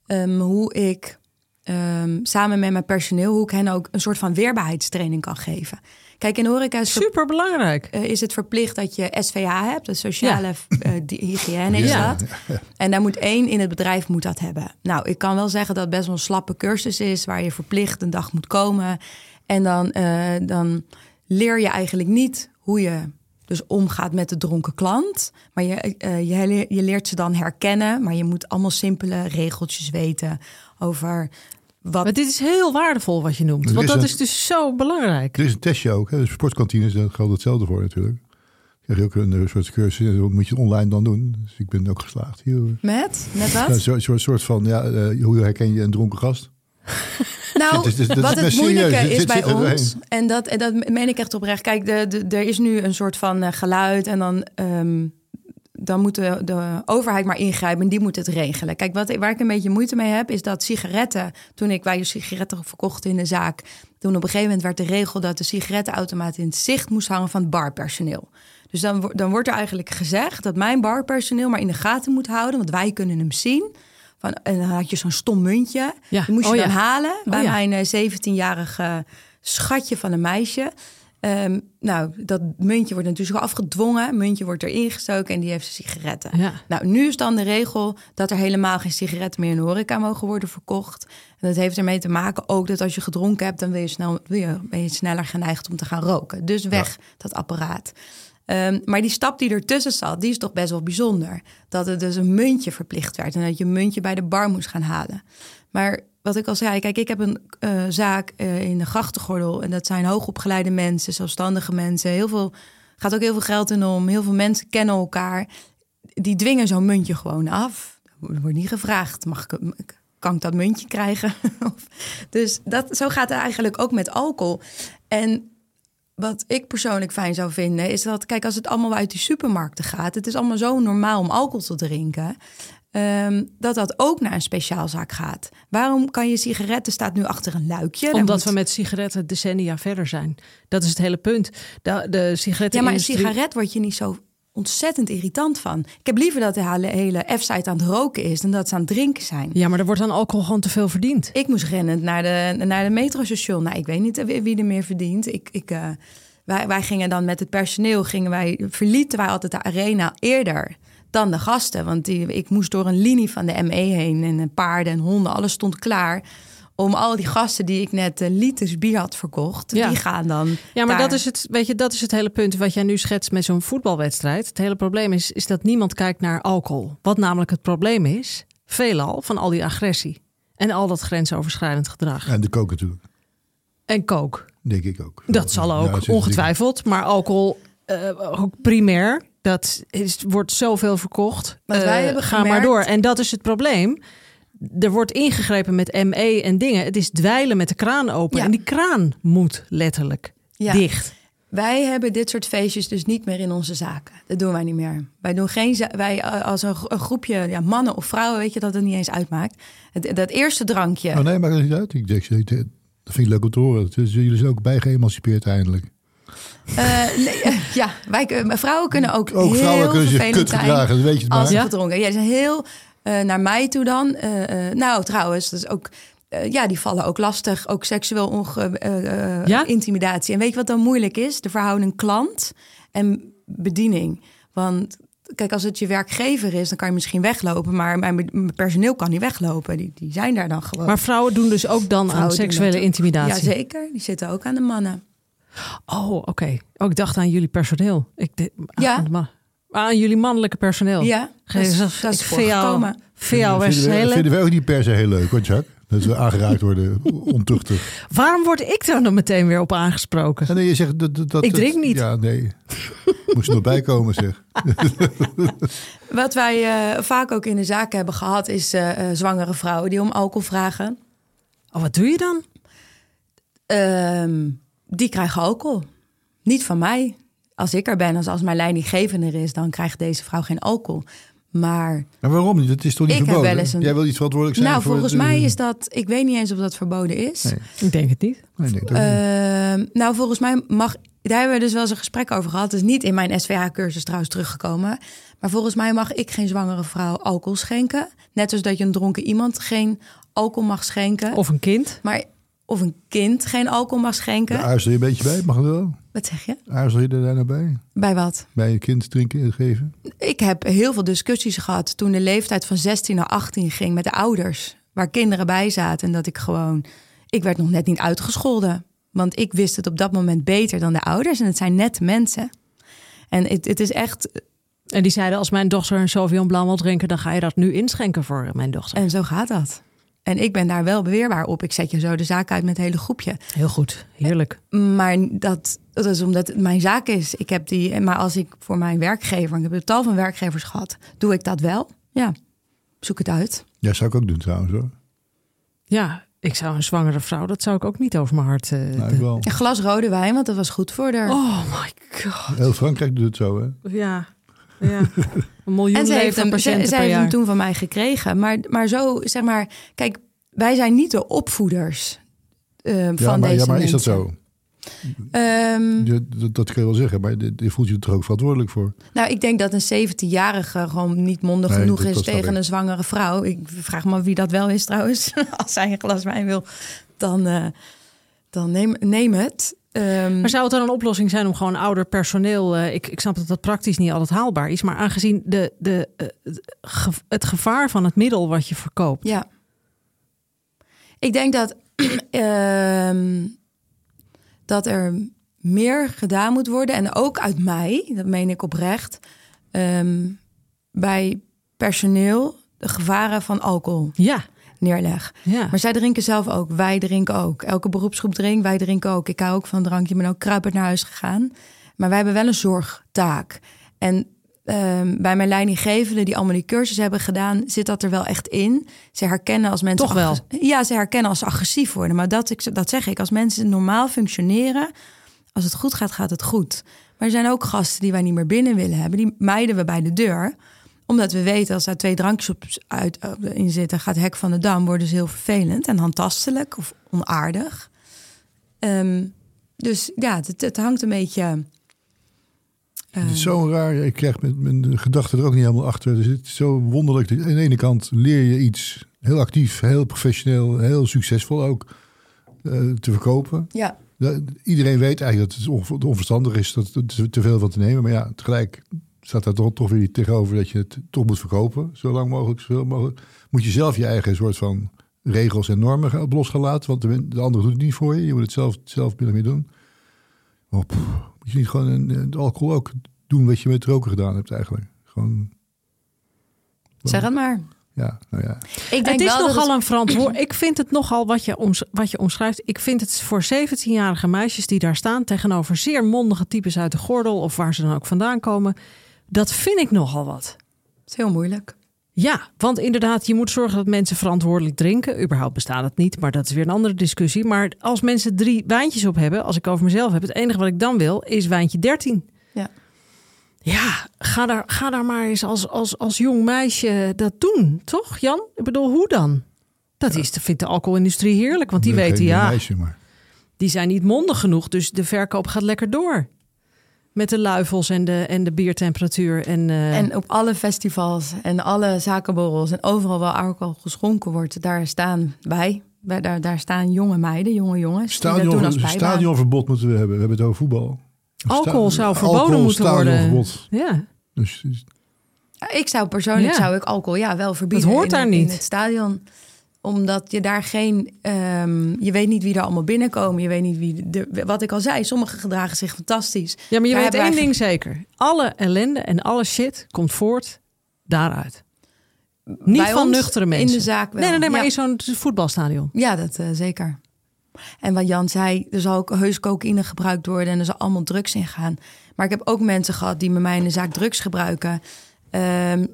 S1: ehm, hoe ik ehm, samen met mijn personeel... hoe ik hen ook een soort van weerbaarheidstraining kan geven. Kijk, in horeca is
S4: Super belangrijk.
S1: eh, is het verplicht dat je SVH hebt, de sociale eh, hygiëne is
S4: Ja.
S1: dat. En daar moet één in het bedrijf moet dat hebben. Nou, ik kan wel zeggen dat het best wel een slappe cursus is, waar je verplicht een dag moet komen. En dan, eh, dan leer je eigenlijk niet hoe je dus omgaat met de dronken klant. Maar je, eh, je, je leert ze dan herkennen, maar je moet allemaal simpele regeltjes weten over wat
S4: Maar dit is heel waardevol wat je noemt.
S3: Er
S4: Want
S3: is
S4: dat
S3: een-
S4: is dus zo belangrijk.
S3: Er is een testje ook. Hè. Dus sportkantines, daar geldt hetzelfde voor natuurlijk. Krijg je ook een eh, soort cursus. en Dat moet je online dan doen. Dus ik ben ook geslaagd. Hier.
S1: met, met wat?
S3: een soort, soort, soort van, ja, eh, hoe herken je een dronken gast? <laughs>
S1: Nou,
S3: Het is- het
S1: wat het moeilijke is
S3: zit-
S1: bij
S3: zit
S1: ons, en dat, en dat meen ik echt oprecht. Kijk, de, de, er is nu een soort van eh, geluid en dan, ehm, dan moet de, de overheid maar ingrijpen en die moet het regelen. Kijk, wat, waar ik een beetje moeite mee heb, is dat sigaretten, toen ik wij sigaretten verkocht in de zaak, toen op een gegeven moment werd de regel dat de sigarettenautomaat in het zicht moest hangen van het barpersoneel. Dus dan, dan wordt er eigenlijk gezegd dat mijn barpersoneel maar in de gaten moet houden, want wij kunnen hem zien. Van, en dan had je zo'n stom muntje.
S4: Ja.
S1: Die moest je
S4: Oh,
S1: dan
S4: ja.
S1: halen bij
S4: ja.
S1: mijn eh, 17-jarige schatje van een meisje. Ehm, nou, dat muntje wordt natuurlijk afgedwongen. Muntje wordt erin gestoken en die heeft sigaretten.
S4: Ja.
S1: Nou, nu is dan de regel dat er helemaal geen sigaretten meer in de horeca mogen worden verkocht. En dat heeft ermee te maken ook dat als je gedronken hebt, dan wil je snel, wil je, ben je sneller geneigd om te gaan roken. Dus weg dat apparaat. Ehm, maar die stap die ertussen zat, die is toch best wel bijzonder. Dat het dus een muntje verplicht werd en dat je een muntje bij de bar moest gaan halen. Maar wat ik al zei, kijk, ik heb een eh, zaak eh, in de grachtengordel en dat zijn hoogopgeleide mensen, zelfstandige mensen. Heel veel gaat ook heel veel geld in om. Heel veel mensen kennen elkaar. die dwingen zo'n muntje gewoon af. Er wordt niet gevraagd, mag ik, kan ik dat muntje krijgen? <laughs> dus dat, zo gaat het eigenlijk ook met alcohol. En wat ik persoonlijk fijn zou vinden, is dat, kijk, als het allemaal uit die supermarkten gaat, het is allemaal zo normaal om alcohol te drinken. Ehm, dat dat ook naar een speciaalzaak gaat. Waarom kan je sigaretten staat nu achter een luikje?
S4: Omdat
S1: moet-
S4: we met sigaretten decennia verder zijn. Dat is het hele punt. De, de sigaretten.
S1: Ja, maar een sigaret word je niet zo ontzettend irritant van. Ik heb liever dat de hele, F-site aan het roken is dan dat ze aan het drinken zijn.
S4: Ja, maar er wordt aan alcohol gewoon te veel verdiend.
S1: Ik moest rennend naar de, naar de metrostation. Nou, ik weet niet wie, wie er meer verdient. Ik, ik, eh, wij, wij gingen dan met het personeel, gingen wij, verlieten wij altijd de arena eerder dan de gasten. Want die, ik moest door een linie van de ME heen en paarden en honden, alles stond klaar. Om al die gasten die ik net eh, liters bier had verkocht,
S4: Ja.
S1: die gaan dan.
S4: Ja, maar
S1: daar.
S4: dat is, het, weet je, dat is het hele punt wat jij nu schetst met zo'n voetbalwedstrijd. Het hele probleem is, is dat niemand kijkt naar alcohol. Wat namelijk het probleem is, veelal van al die agressie. En al dat grensoverschrijdend gedrag.
S3: En de kook natuurlijk.
S4: En kook.
S3: Denk ik ook.
S4: Dat zal ook,
S3: is
S4: ongetwijfeld. Maar alcohol, eh, ook primair, dat is, wordt zoveel verkocht.
S1: Want wij
S4: Eh, ga maar door. En dat is het probleem. Er wordt ingegrepen met ME en dingen. Het is dweilen met de kraan open.
S1: Ja.
S4: En die kraan moet letterlijk
S1: Ja.
S4: dicht.
S1: Wij hebben dit soort feestjes dus niet meer in onze zaken. Dat doen wij niet meer. Wij doen geen. Wij eh, als een, een groepje ja, mannen of vrouwen, weet je dat het niet eens uitmaakt. Het, dat eerste drankje.
S3: Oh nee, maakt het niet uit. Ik denk, dat vind ik leuk om te horen. Dus jullie zijn ook bijgeëmancipeerd eindelijk.
S1: Eh, nee, eh, ja, wij, kun- vrouwen kunnen ook,
S3: Ook
S1: heel
S3: vrouwen kunnen zich kut
S1: zijn
S3: gedragen, dat weet je het
S1: als
S3: maar.
S1: ze
S4: Ja?
S1: gedronken. Ja, ze zijn heel eh, naar mij toe dan. Eh, eh, nou, trouwens, dat is ook. eh, ja, die vallen ook lastig. Ook seksueel onge, eh, eh,
S4: Ja?
S1: intimidatie. En weet je wat dan moeilijk is? De verhouding klant en bediening. Want kijk, als het je werkgever is, dan kan je misschien weglopen. Maar mijn, mijn personeel kan niet weglopen. Die, die zijn daar dan gewoon.
S4: Maar vrouwen doen dus ook dan aan
S1: Vrouwen
S4: seksuele intimidatie.
S1: Jazeker, die zitten ook aan de mannen.
S4: Oh, oké. Oh, ik dacht aan jullie personeel. Ik de,
S1: Ja.
S4: aan, jullie mannelijke personeel.
S1: Ja, dat is,
S4: Geef-
S1: dat is voorgekomen.
S3: vinden, we ook niet per se heel leuk, hoor, Jacques. Dat we aangeraakt worden, <laughs> ontuchtig.
S4: Waarom word ik daar dan meteen weer op aangesproken?
S3: En nee, je zegt dat, dat, dat-
S4: Ik drink niet.
S3: Ja, nee. <laughs> Moest er nog bij komen, zeg. <laughs>
S1: Wat wij eh, vaak ook in de zaak hebben gehad, is eh, eh, zwangere vrouwen die om alcohol vragen.
S4: Oh, wat doe je dan?
S1: Ehm, die krijgen alcohol. Niet van mij. Als ik er ben, als, als mijn leidinggevende er is, dan krijgt deze vrouw geen alcohol. Maar
S3: Maar waarom niet? Het is toch niet
S1: Ik heb
S3: verboden?
S1: wel eens een-
S3: Jij wil iets verantwoordelijk zijn
S1: nou,
S3: voor
S1: volgens
S3: het, eh,
S1: mij is dat. Ik weet niet eens of dat verboden is.
S3: Nee.
S4: Ik denk het niet.
S3: Nee, nee, dat niet.
S1: Ehm, nou, volgens mij mag. Daar hebben we dus wel eens een gesprek over gehad. Het is niet in mijn SVH-cursus trouwens teruggekomen. Maar volgens mij mag ik geen zwangere vrouw alcohol schenken. Net zoals dat je een dronken iemand geen alcohol mag schenken.
S4: Of een kind.
S1: Maar, of een kind geen alcohol mag schenken.
S3: Daar aarzel je een beetje bij, mag het wel?
S1: Wat zeg je?
S3: Aarzel je er daar nou bij?
S1: Bij wat?
S3: Bij je kind drinken en geven?
S1: Ik heb heel veel discussies gehad toen de leeftijd van 16 naar 18 ging met de ouders. Waar kinderen bij zaten. En dat ik gewoon. Ik werd nog net niet uitgescholden. Want ik wist het op dat moment beter dan de ouders. En het zijn nette mensen. En het, het is echt.
S4: En die zeiden, als mijn dochter een Sauvignon Blanc wil drinken... dan ga je dat nu inschenken voor mijn dochter.
S1: En zo gaat dat. En ik ben daar wel beweerbaar op. Ik zet je zo de zaak uit met het hele groepje.
S4: Heel goed, heerlijk.
S1: Maar dat, dat is omdat het mijn zaak is. Ik heb die, maar als ik voor mijn werkgever, ik heb een tal van werkgevers gehad, doe ik dat wel. Ja, zoek het uit.
S3: Ja, zou ik ook doen trouwens hoor.
S4: Ja, ik zou een zwangere vrouw, dat zou ik ook niet over mijn hart... eh,
S3: Nou,
S4: de-
S3: ik wel.
S1: Een glas rode wijn, want dat was goed voor haar.
S4: Oh my god.
S3: Heel Frankrijk doet het zo, hè?
S4: Ja, ja. <laughs> Een miljoen
S1: en ze heeft, hem, ze,
S4: leverpatiënten
S1: ze
S4: per
S1: heeft hem toen van mij gekregen. Maar, maar zo, zeg maar, kijk, wij zijn niet de opvoeders eh,
S3: Ja,
S1: van
S3: maar,
S1: deze
S3: ja, maar is dat zo?
S1: Ehm,
S3: Je- dat, dat kun je wel zeggen, maar je, je voelt je er toch ook verantwoordelijk voor.
S1: nou, ik denk dat een 17-jarige gewoon niet mondig
S3: Nee,
S1: genoeg
S3: dat-
S1: is tegen een zwangere vrouw. Ik vraag me af wie dat wel is trouwens. <laughs> Als zij een glas wijn wil, dan, eh, dan neem, neem het. Ehm,
S4: Maar zou het dan een oplossing zijn om gewoon ouder personeel... eh, ik, ik snap dat dat praktisch niet altijd haalbaar is... maar aangezien de, de, eh, het ge- het gevaar van het middel wat je verkoopt...
S1: Ja. Ik denk dat, <clears throat> ehm, dat er meer gedaan moet worden. En ook uit mij, dat meen ik oprecht. ehm, bij personeel de gevaren van alcohol
S4: Ja,
S1: neerleg.
S4: ja.
S1: Maar zij drinken zelf ook. Wij drinken ook. Elke beroepsgroep drinkt. Wij drinken ook. Ik hou ook van drankje. Ik ben ook kruipend naar huis gegaan. Maar wij hebben wel een zorgtaak. En ehm, bij mijn leidinggevenden die allemaal die cursus hebben gedaan, zit dat er wel echt in. Ze herkennen als mensen
S4: Toch wel?
S1: Ja, ze herkennen als ze agressief worden. Maar dat, ik, dat zeg ik, als mensen normaal functioneren, als het goed gaat, gaat het goed. Maar er zijn ook gasten die wij niet meer binnen willen hebben. Die mijden we bij de deur omdat we weten als daar twee drankjes op uit, eh, in zitten, gaat het hek van de dam, worden ze heel vervelend en handtastelijk of onaardig. Ehm, dus ja, het, het hangt een beetje.
S3: Het is zo raar. Ik krijg met mijn gedachten er ook niet helemaal achter. Dus het is zo wonderlijk. Aan de ene kant leer je iets heel actief, heel professioneel, heel succesvol ook eh, te verkopen.
S1: ja,
S3: Iedereen weet eigenlijk dat het onver- onverstandig is dat te- te veel van te nemen. Maar ja, tegelijk staat daar toch, toch weer tegenover dat je het toch moet verkopen. Zo lang mogelijk, zoveel mogelijk. Moet je zelf je eigen soort van regels en normen gaan- los gaan laten. Want de, de ander doet het niet voor je. Je moet het zelf, zelf binnen mee doen. Maar pff, moet je niet gewoon een, een alcohol ook doen wat je met roken gedaan hebt eigenlijk. Gewoon,
S1: zeg het maar.
S3: ja, nou ja.
S1: Ik denk
S4: Het is nogal een verantwoord. Ik vind het nogal wat je, oms- wat je omschrijft. Ik vind het voor 17-jarige meisjes die daar staan tegenover zeer mondige types uit de gordel of waar ze dan ook vandaan komen. Dat vind ik nogal wat.
S1: Het is heel moeilijk.
S4: Ja, want inderdaad, je moet zorgen dat mensen verantwoordelijk drinken. Überhaupt bestaat het niet, maar dat is weer een andere discussie. Maar als mensen drie wijntjes op hebben, als ik over mezelf heb, het enige wat ik dan wil is wijntje 13.
S1: Ja.
S4: Ja, ga daar, ga daar maar eens als, als, als jong meisje dat doen, toch Jan? Ik bedoel, hoe dan? Dat is, vindt de alcoholindustrie heerlijk, want die weten, ja,
S3: Meisje, maar.
S4: die zijn niet mondig genoeg. Dus de verkoop gaat lekker door. Met de luifels en de, en de biertemperatuur. En, eh,
S1: En op alle festivals en alle zakenborrels en overal waar alcohol geschonken wordt, daar staan wij. Wij- Daar, daar staan jonge meiden, jonge jongens. die dat doen
S3: Stadion,
S1: als
S3: stadionverbod moeten we hebben. We hebben het over voetbal.
S4: alcohol
S3: Sta-
S4: zou verboden
S3: alcohol,
S4: moeten worden.
S3: stadionverbod.
S4: Ja.
S3: Dus, dus
S1: Ik zou persoonlijk
S4: Ja.
S1: zou ik alcohol ja, wel verbieden.
S4: Dat hoort
S1: in,
S4: daar
S1: in
S4: niet.
S1: het stadion. Omdat je daar geen. ehm, je weet niet wie er allemaal binnenkomen. Je weet niet wie. De, wat ik al zei, sommigen gedragen zich fantastisch.
S4: Ja, maar je
S1: Daar
S4: weet één ding zeker. Alle ellende en alle shit komt voort daaruit. Niet
S1: Bij
S4: van
S1: ons
S4: nuchtere mensen.
S1: In de zaak wel.
S4: Nee, nee, nee, maar
S1: ja.
S4: in zo'n voetbalstadion.
S1: Ja, dat eh, zeker. En wat Jan zei, er zal ook heus cocaïne gebruikt worden en er zal allemaal drugs in gaan. Maar ik heb ook mensen gehad die met mij in de zaak drugs gebruiken. Ehm,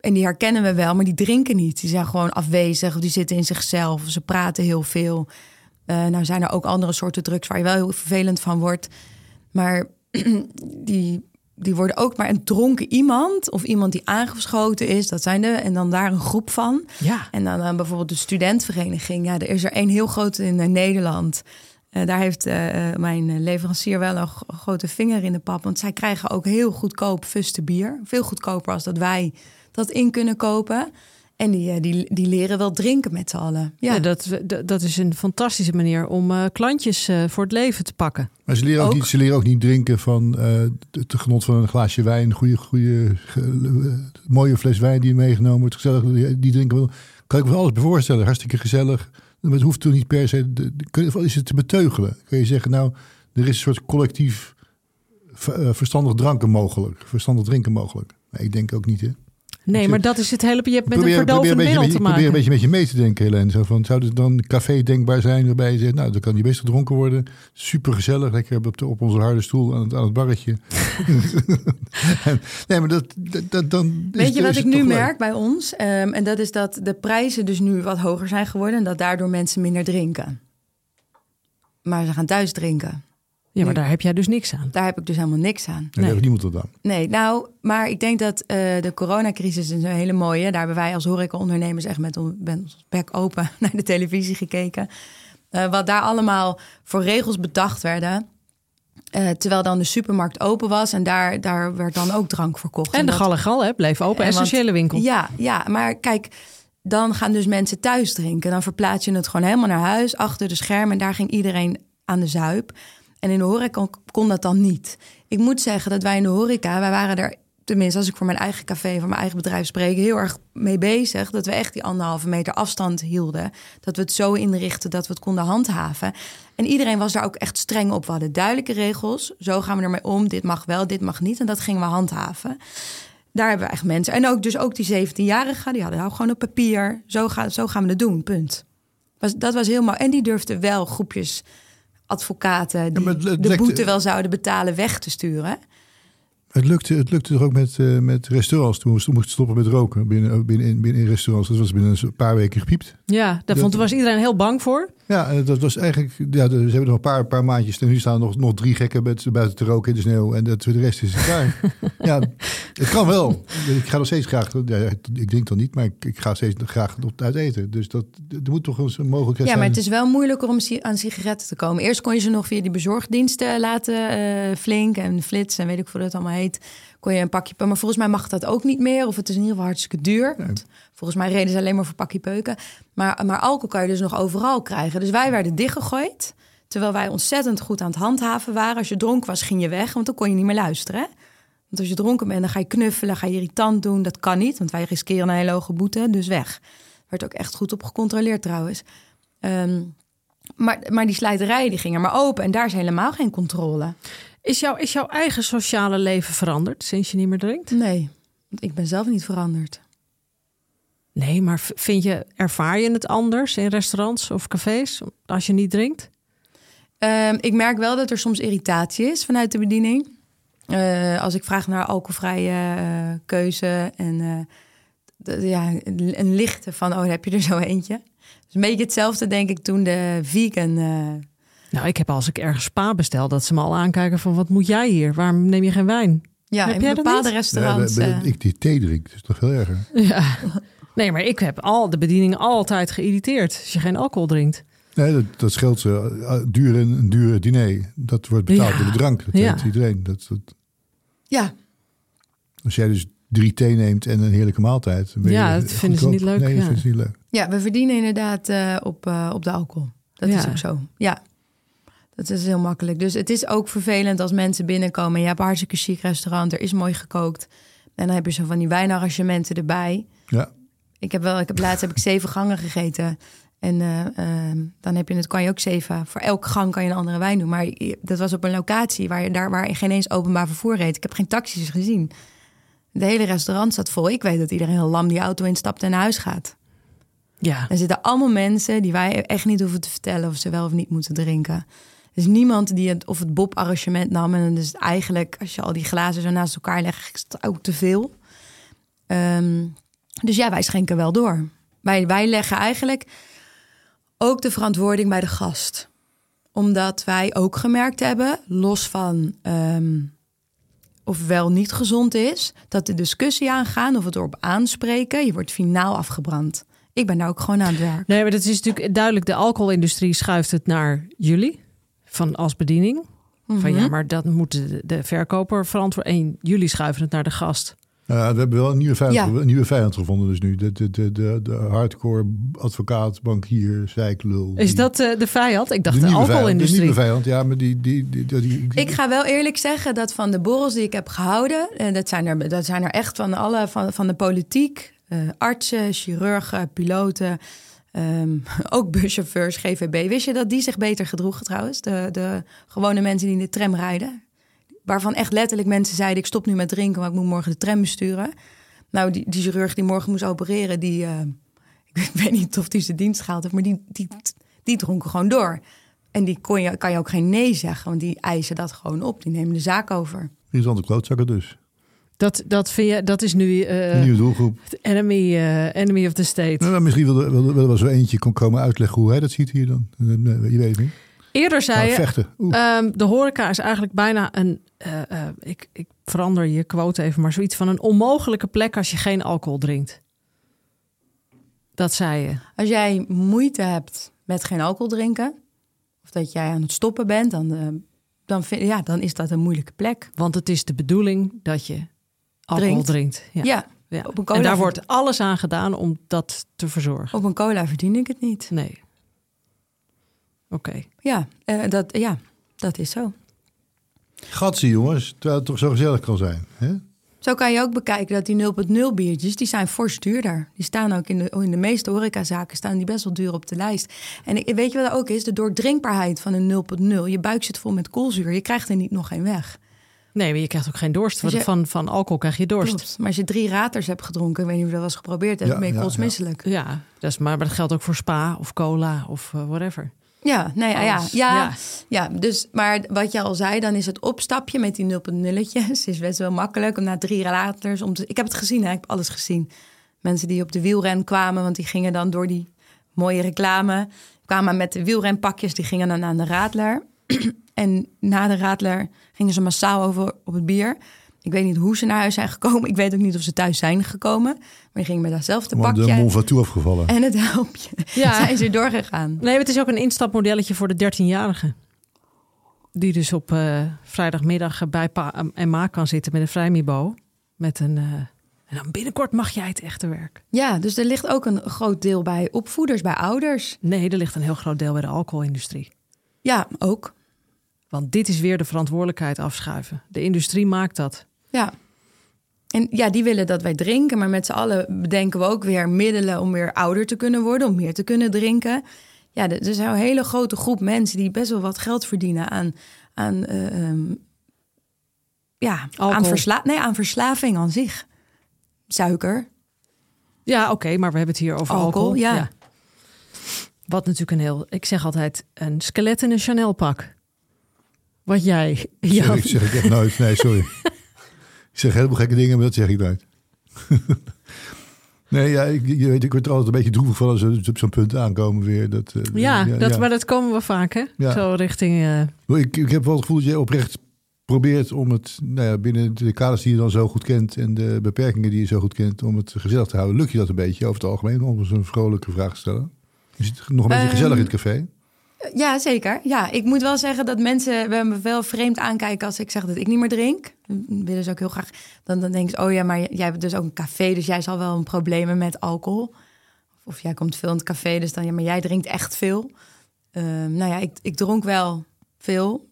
S1: en die herkennen we wel, maar die drinken niet. Die zijn gewoon afwezig of die zitten in zichzelf. Of ze praten heel veel. Eh, nou zijn er ook andere soorten drugs waar je wel heel vervelend van wordt. Maar <clears throat> die, die worden ook maar een dronken iemand of iemand die aangeschoten is. Dat zijn er. En dan daar een groep van.
S4: Ja.
S1: En dan eh, bijvoorbeeld de studentvereniging. Ja, er is er één heel groot in eh, Nederland. Daar heeft mijn leverancier wel een grote vinger in de pap. Want zij krijgen ook heel goedkoop fuste bier. Veel goedkoper als dat wij dat in kunnen kopen. En die, eh, die, die leren wel drinken met z'n allen. Ja,
S4: Ja, dat, dat, dat is een fantastische manier om eh, klantjes eh, voor het leven te pakken.
S3: Maar ze leren ook,
S1: Ook.
S3: niet, ze leren ook niet drinken van eh, het genot van een glaasje wijn, een goede, goede, ge- mooie fles wijn die meegenomen wordt. Gezellig, die- die drinken wel. Kan ik me alles bij voorstellen. Hartstikke gezellig. Maar het hoeft toch niet per se. de- de- Is het te beteugelen? Kun je zeggen, nou, er is een soort collectief ver- verstandig dranken mogelijk. Verstandig drinken mogelijk. Maar ik denk ook niet, hè?
S4: Nee, maar dat is het hele. Je hebt met
S3: probeer,
S4: een verdovend
S3: beetje,
S4: middel
S3: met-
S4: te
S3: ik probeer een
S4: maken.
S3: beetje met je mee te denken, Helene. Zo van, zou het dan een café denkbaar zijn waarbij je zegt, nou, dan kan die best gedronken worden. Super gezellig, lekker op, de, op onze harde stoel aan het, aan het barretje. <laughs> En- nee, maar dat, dat, dat- dan is-
S1: Weet je wat ik nu
S3: leuk.
S1: merk bij ons? Ehm, en dat is dat de prijzen dus nu wat hoger zijn geworden. En dat daardoor mensen minder drinken. Maar ze gaan thuis drinken.
S4: Ja, maar daar heb jij dus niks aan.
S1: Daar heb ik dus helemaal niks aan.
S3: Nee, heeft niemand wat aan.
S1: Nee, nou, maar ik denk dat eh, de coronacrisis is een hele mooie. Daar hebben wij als horecaondernemers echt met ons bek open <laughs> naar de televisie gekeken. Eh, wat daar allemaal voor regels bedacht werden. Eh, terwijl dan de supermarkt open was en daar, daar werd dan ook drank verkocht.
S4: En de
S1: dat-
S4: gal en gal hè, bleef open.
S1: En want-
S4: Essentiële winkel.
S1: Ja, ja, maar kijk, dan gaan dus mensen thuis drinken. Dan verplaats je het gewoon helemaal naar huis, achter de schermen. En daar ging iedereen aan de zuip. En in de horeca kon dat dan niet. Ik moet zeggen dat wij in de horeca, wij waren er... tenminste als ik voor mijn eigen café, voor mijn eigen bedrijf spreek... heel erg mee bezig dat we echt die anderhalve meter afstand hielden. Dat we het zo inrichten dat we het konden handhaven. En iedereen was daar ook echt streng op. We hadden duidelijke regels. Zo gaan we ermee om. Dit mag wel, dit mag niet. En dat gingen we handhaven. Daar hebben we echt mensen. En ook, dus ook die 17-jarigen, die hadden nou gewoon op papier. Zo, gaan zo gaan we het doen, punt. Was, dat was mooi. En die durfden wel groepjes advocaten... die
S3: maar het- het
S1: de boete wel zouden betalen weg te sturen.
S3: Het lukte, het lukte toch ook met, uh, met restaurants. Toen we moesten stoppen met roken binnen, binnen, binnen in restaurants. Dat was binnen een paar weken gepiept.
S4: Ja, daar vond, was iedereen heel bang voor.
S3: Ja, dat was eigenlijk. Ja, ze hebben nog een paar, paar maandjes. En nu staan nog, nog drie gekken met, buiten te roken in de sneeuw. En dat, de rest is klaar. <laughs> ja, het kan wel. Ik ga nog steeds graag. Ja, ik denk dan niet, maar ik, ik ga steeds graag op uit eten. Dus dat, er moet toch eens een mogelijkheid
S1: ja,
S3: zijn.
S1: Ja, maar het is wel moeilijker om aan sigaretten te komen. Eerst kon je ze nog via die bezorgdiensten laten. Uh, flink en flits en weet ik hoe dat allemaal heet kon je een pakje Maar volgens mij mag dat ook niet meer. Of het is in ieder geval hartstikke duur. Volgens mij reden ze alleen maar voor pakje peuken. Maar, maar alcohol kan je dus nog overal krijgen. Dus wij werden dichtgegooid. Terwijl wij ontzettend goed aan het handhaven waren. Als je dronken was, ging je weg. Want dan kon je niet meer luisteren. Want als je dronken bent, dan ga je knuffelen, ga je irritant doen. Dat kan niet, want wij riskeren een hele hoge boete. Dus weg. Werd ook echt goed op gecontroleerd trouwens. Ehm, maar, maar die slijterijen die gingen maar open. En daar is helemaal geen controle.
S4: Is, jouw is jouw eigen sociale leven veranderd sinds je niet meer drinkt?
S1: Nee, want ik ben zelf niet veranderd.
S4: Nee, maar vind je, ervaar je het anders in restaurants of cafés als je niet drinkt?
S1: Ehm, ik merk wel dat er soms irritatie is vanuit de bediening. Uh, als ik vraag naar alcoholvrije uh, keuze en uh, ja, een lichte van, oh, heb je er zo eentje? Dus een beetje hetzelfde denk ik toen de vegan
S4: nou, ik heb als ik ergens spa bestel, dat ze me al aankijken van wat moet jij hier? Waarom neem je geen wijn?
S1: Ja, heb in bepaalde restaurants.
S3: Ja, ik die thee drink, dat is toch veel erger. <laughs>
S4: Ja. Nee, maar ik heb al de bediening altijd geïrriteerd als je geen alcohol drinkt.
S3: Nee, dat, dat scheelt ze. Uh, duur een dure diner. Dat wordt betaald door de drank. Dat ja. iedereen. Dat, dat...
S1: Ja.
S3: Als jij dus drie thee neemt en een heerlijke maaltijd.
S4: ja, dat vinden ze niet leuk.
S3: Nee,
S4: ja.
S3: ze niet leuk.
S1: Ja, we verdienen inderdaad uh, op, uh, op de alcohol. Dat ja. is ook zo. Ja. Dat is heel makkelijk. Dus het is ook vervelend als mensen binnenkomen. En je hebt een hartstikke chic restaurant, er is mooi gekookt. En dan heb je zo van die wijnarrangementen erbij.
S3: Ja.
S1: Ik heb wel, ik heb laatst heb ik zeven gangen gegeten. En uh, uh, dan heb je het, kan je ook zeven. Voor elke gang kan je een andere wijn doen. Maar dat was op een locatie waar je daar waar je geen eens openbaar vervoer reed. Ik heb geen taxis gezien. De hele restaurant zat vol. Ik weet dat iedereen heel lam die auto instapt en naar huis gaat.
S4: Ja.
S1: Er zitten allemaal mensen die wij echt niet hoeven te vertellen of ze wel of niet moeten drinken. Er is niemand die het, of het Bob-arrangement nam. En dus eigenlijk, als je al die glazen zo naast elkaar legt, is het ook te veel. Um, dus ja, wij schenken wel door. Wij, wij leggen eigenlijk ook de verantwoording bij de gast. Omdat wij ook gemerkt hebben, los van um, of wel niet gezond is, dat de discussie aangaan of het erop aanspreken, je wordt finaal afgebrand. Ik ben daar ook gewoon aan het werk.
S4: Nee, maar dat is natuurlijk duidelijk. De alcoholindustrie schuift het naar jullie van als bediening. Van ja, maar dat moet de, de verkoper verantwoorden. En jullie schuiven het naar de gast.
S3: Ja, we hebben wel een nieuwe vijand, ja. een nieuwe vijand gevonden dus nu. De, de, de, de, de hardcore advocaat, bankier, zeiklul.
S4: Is dat uh, de vijand? Ik dacht de, de alcoholindustrie.
S3: De nieuwe vijand, ja. Maar die, die, die, die, die,
S1: Ik ga wel eerlijk zeggen dat van de borrels die ik heb gehouden... en dat zijn er, dat zijn er echt van alle, van, van de politiek... Uh, artsen, chirurgen, piloten... Um, <laughs> ook buschauffeurs, GVB. Wist je dat die zich beter gedroegen trouwens? De, de gewone mensen die in de tram rijden. Waarvan echt letterlijk mensen zeiden... ik stop nu met drinken, maar ik moet morgen de tram besturen. Nou, die, die chirurg die morgen moest opereren... die, uh, <laughs> ik weet niet of die zijn dienst gehaald heeft... maar die, die, die dronken gewoon door. En die kon je, kan je ook geen nee zeggen... want die eisen dat gewoon op. Die nemen de zaak over.
S3: Interessante klootzakken dus.
S4: Dat, dat, vind je, dat is nu uh,
S3: een nieuwe doelgroep.
S4: Enemy, uh, enemy of the state.
S3: Nou, misschien wil, wil wel zo eentje kon komen uitleggen hoe hij dat ziet hier dan. Je weet het niet.
S4: Eerder zei
S3: je, vechten.
S4: Um, de horeca is eigenlijk bijna een, uh, uh, ik, ik verander je quote even, maar zoiets van een onmogelijke plek als je geen alcohol drinkt. Dat zei je.
S1: Als jij moeite hebt met geen alcohol drinken, of dat jij aan het stoppen bent, dan, uh, dan, vind, ja, dan is dat een moeilijke plek.
S4: Want het is de bedoeling dat je alcohol drinkt.
S1: drinkt. Ja. ja.
S4: Ja. Op een cola en daar wordt alles aan gedaan om dat te verzorgen.
S1: Op een cola verdien ik het niet.
S4: Nee. Oké. Okay.
S1: Ja, uh, dat, ja, dat is zo.
S3: Gatsie jongens, terwijl het toch zo gezellig kan zijn. Hè?
S1: Zo kan je ook bekijken dat die 0.0 biertjes, die zijn fors duurder. Die staan ook in de, in de meeste horecazaken, staan die best wel duur op de lijst. En weet je wat dat ook is? De doordrinkbaarheid van een 0.0. Je buik zit vol met koolzuur, je krijgt er niet nog geen weg.
S4: Nee, maar je krijgt ook geen dorst. Je, van, van alcohol krijg je dorst.
S1: Klopt. Maar als je drie raters hebt gedronken, ik weet niet of je dat was geprobeerd hebt, ja, ben je ja, koolsmisselijk.
S4: Ja, dat is, maar, maar dat geldt ook voor spa of cola of uh, whatever.
S1: Ja, nee, ja, ja, ja,
S4: Ja.
S1: ja. Dus, maar wat je al zei, dan is het opstapje met die 0.0'tjes <laughs> is best wel makkelijk om na drie raters om te. Ik heb het gezien, hè? ik heb alles gezien. Mensen die op de wielren kwamen, want die gingen dan door die mooie reclame, kwamen met de wielrenpakjes, die gingen dan aan de radler. <clears throat> en na de radler gingen ze massaal over op het bier. Ik weet niet hoe ze naar huis zijn gekomen. Ik weet ook niet of ze thuis zijn gekomen. Maar die gingen met datzelfde
S3: Want de
S1: pakje
S3: Mont Ventoux afgevallen.
S1: en het helpje.
S4: Ja.
S1: zijn ze doorgegaan.
S4: Nee, het is ook een instapmodelletje voor de 13-jarige. Die dus op eh, vrijdagmiddag bij pa en ma kan zitten met een vrijmibo. Met een... eh, en dan binnenkort mag jij het echte werk.
S1: Ja, dus er ligt ook een groot deel bij opvoeders, bij ouders.
S4: Nee, er ligt een heel groot deel bij de alcoholindustrie.
S1: Ja, ook.
S4: Want dit is weer de verantwoordelijkheid afschuiven. De industrie maakt dat.
S1: Ja. En ja, die willen dat wij drinken, maar met z'n allen bedenken we ook weer middelen om weer ouder te kunnen worden, om meer te kunnen drinken. Ja, er er is een hele grote groep mensen die best wel wat geld verdienen aan, aan, ehm, ja,
S4: Alcohol.
S1: aan, versla nee, aan verslaving aan zich. Suiker.
S4: Ja, oké, maar we hebben het hier over alcohol.
S1: Alcohol, ja.
S4: Wat natuurlijk een heel... Ik zeg altijd een skelet in een Chanel pak. Wat jij...
S3: Zeg,
S4: Ja,
S3: ik, zeg ik echt nooit. Nee, sorry. <laughs> ik zeg helemaal gekke dingen, maar dat zeg ik nooit. <laughs> nee, ja, ik, je weet, ik word er altijd een beetje droevig van als we op zo'n punt aankomen weer. Dat, eh,
S4: ja, dat,
S3: ja.
S4: maar dat komen we vaak, hè?
S3: Ja.
S4: Zo richting... eh,
S3: Ik, ik heb wel het gevoel dat je oprecht probeert om het nou ja, binnen de kaders die je dan zo goed kent en de beperkingen die je zo goed kent, om het gezellig te houden. Lukt je dat een beetje over het algemeen om eens een vrolijke vraag te stellen? Is het nog een beetje
S1: Ehm,
S3: gezellig in het café?
S1: Ja, zeker. Ja, ik moet wel zeggen dat mensen me wel vreemd aankijken als ik zeg dat ik niet meer drink. Willen ze ook heel graag. Dan, dan denken ze, oh ja, maar jij hebt dus ook een café, dus jij zal wel een problemen met alcohol. Of jij komt veel in het café, dus dan ja, maar jij drinkt echt veel. Ehm, nou ja, ik, ik dronk wel veel,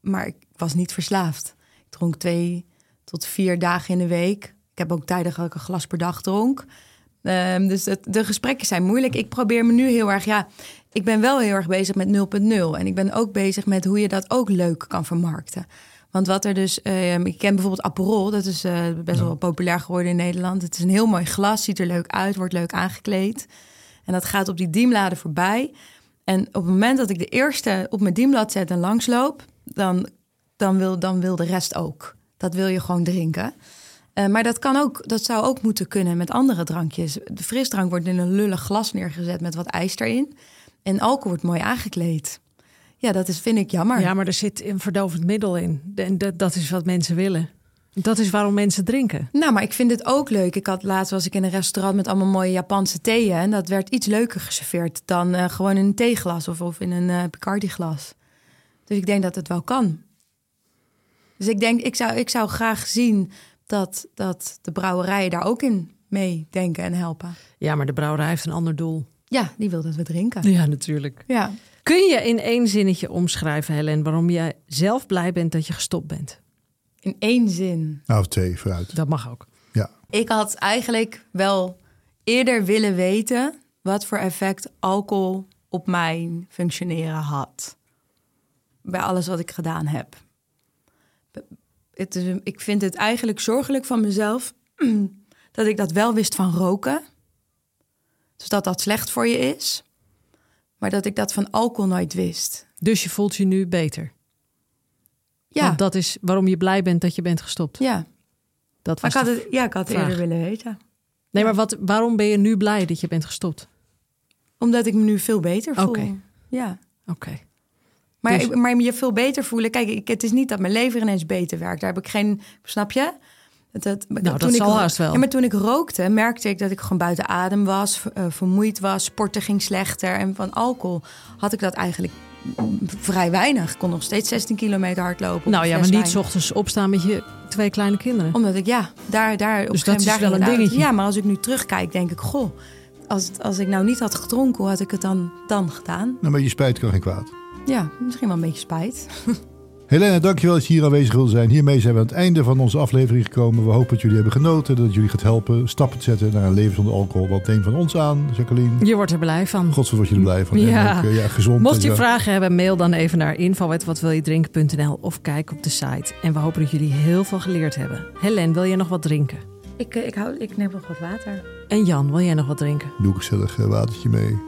S1: maar ik was niet verslaafd. Ik dronk twee tot vier dagen in de week. Ik heb ook ik een glas per dag dronk. Ehm, dus de gesprekken zijn moeilijk. Ik probeer me nu heel erg, ja, ik ben wel heel erg bezig met 0.0. En ik ben ook bezig met hoe je dat ook leuk kan vermarkten. Want wat er dus, ehm, ik ken bijvoorbeeld Aperol, dat is eh, best wel populair geworden in Nederland. Het is een heel mooi glas, ziet er leuk uit, wordt leuk aangekleed. En dat gaat op die diemladen voorbij. En op het moment dat ik de eerste op mijn dienblad zet en langsloop, dan, dan, wil, dan wil de rest ook. Dat wil je gewoon drinken. Eh, maar dat, kan ook, dat zou ook moeten kunnen met andere drankjes. De frisdrank wordt in een lullig glas neergezet met wat ijs erin. En alcohol wordt mooi aangekleed. Ja, dat is, vind ik jammer.
S4: Ja, maar er zit een verdovend middel in. En dat, dat is wat mensen willen. Dat is waarom mensen drinken.
S1: Nou, maar ik vind het ook leuk. Ik had laatst was ik in een restaurant met allemaal mooie Japanse theeën. En dat werd iets leuker geserveerd dan eh, gewoon in een theeglas of, of in een eh Picardi glas. Dus ik denk dat het wel kan. Dus ik denk, ik zou, ik zou graag zien dat, dat de brouwerijen daar ook in meedenken en helpen.
S4: Ja, maar de brouwerij heeft een ander doel.
S1: Ja, die wil dat we drinken.
S4: Ja, natuurlijk.
S1: Ja.
S4: Kun je in één zinnetje omschrijven, Helen, waarom jij zelf blij bent dat je gestopt bent?
S1: In één zin.
S3: Nou, of twee, vooruit.
S4: Dat mag ook.
S3: Ja.
S1: Ik had eigenlijk wel eerder willen weten wat voor effect alcohol op mijn functioneren had. Bij alles wat ik gedaan heb. Het is, ik vind het eigenlijk zorgelijk van mezelf <clears throat> dat ik dat wel wist van roken. Dus dat dat slecht voor je is. Maar dat ik dat van alcohol nooit wist.
S4: Dus je voelt je nu beter.
S1: Ja,
S4: Want dat is waarom je blij bent dat je bent gestopt.
S1: ja.
S4: Dat
S1: Maar
S4: was
S1: ik had het, ja, ik had het
S4: vraag.
S1: eerder willen weten.
S4: Nee, maar wat, waarom ben je nu blij dat je bent gestopt?
S1: Omdat ik me nu veel beter voel.
S4: Oké.
S1: Ja.
S4: Oké.
S1: Maar,
S4: Dus-
S1: maar je veel beter voelen. Kijk, ik, het is niet dat mijn lever ineens beter werkt. Daar heb ik geen. Snap je? Dat, dat,
S4: Nou, dat
S1: ik,
S4: zal haast wel.
S1: Ja, maar toen ik rookte, merkte ik dat ik gewoon buiten adem was, ver- eh, vermoeid was, sporten ging slechter. En van alcohol had ik dat eigenlijk vrij weinig. Ik kon nog steeds 16 kilometer hardlopen. op
S4: Nou ja, maar niet 's ochtends opstaan met je twee kleine kinderen.
S1: Omdat ik, ja, daar, daar. op
S4: Dus
S1: een
S4: dat is
S1: daar
S4: wel een dingetje.
S1: Ja, maar als ik nu terugkijk, denk ik, goh, als, als ik nou niet had gedronken, hoe had ik het dan, dan gedaan?
S3: Nou, maar je spijt kan geen kwaad.
S1: Ja, misschien wel een beetje spijt. <laughs>
S3: Helene, dankjewel dat je hier aanwezig wilde zijn. Hiermee zijn we aan het einde van onze aflevering gekomen. We hopen dat jullie hebben genoten, dat jullie gaat helpen stappen te zetten naar een leven zonder alcohol. Wat neem van ons aan, Jacqueline?
S4: Je wordt er blij van.
S3: Godsdienst word je er blij van.
S4: Ja.
S3: En ook, eh, ja, gezond.
S4: Mocht je
S3: Ja.
S4: vragen hebben, mail dan even naar info.watwiljedrinken.nl of kijk op de site. En we hopen dat jullie heel veel geleerd hebben. Helen, wil jij nog wat drinken?
S1: Ik, eh, ik, hou, ik neem nog wat water.
S4: En Jan, wil jij nog wat drinken?
S3: Doe ik gezellig eh, watertje mee.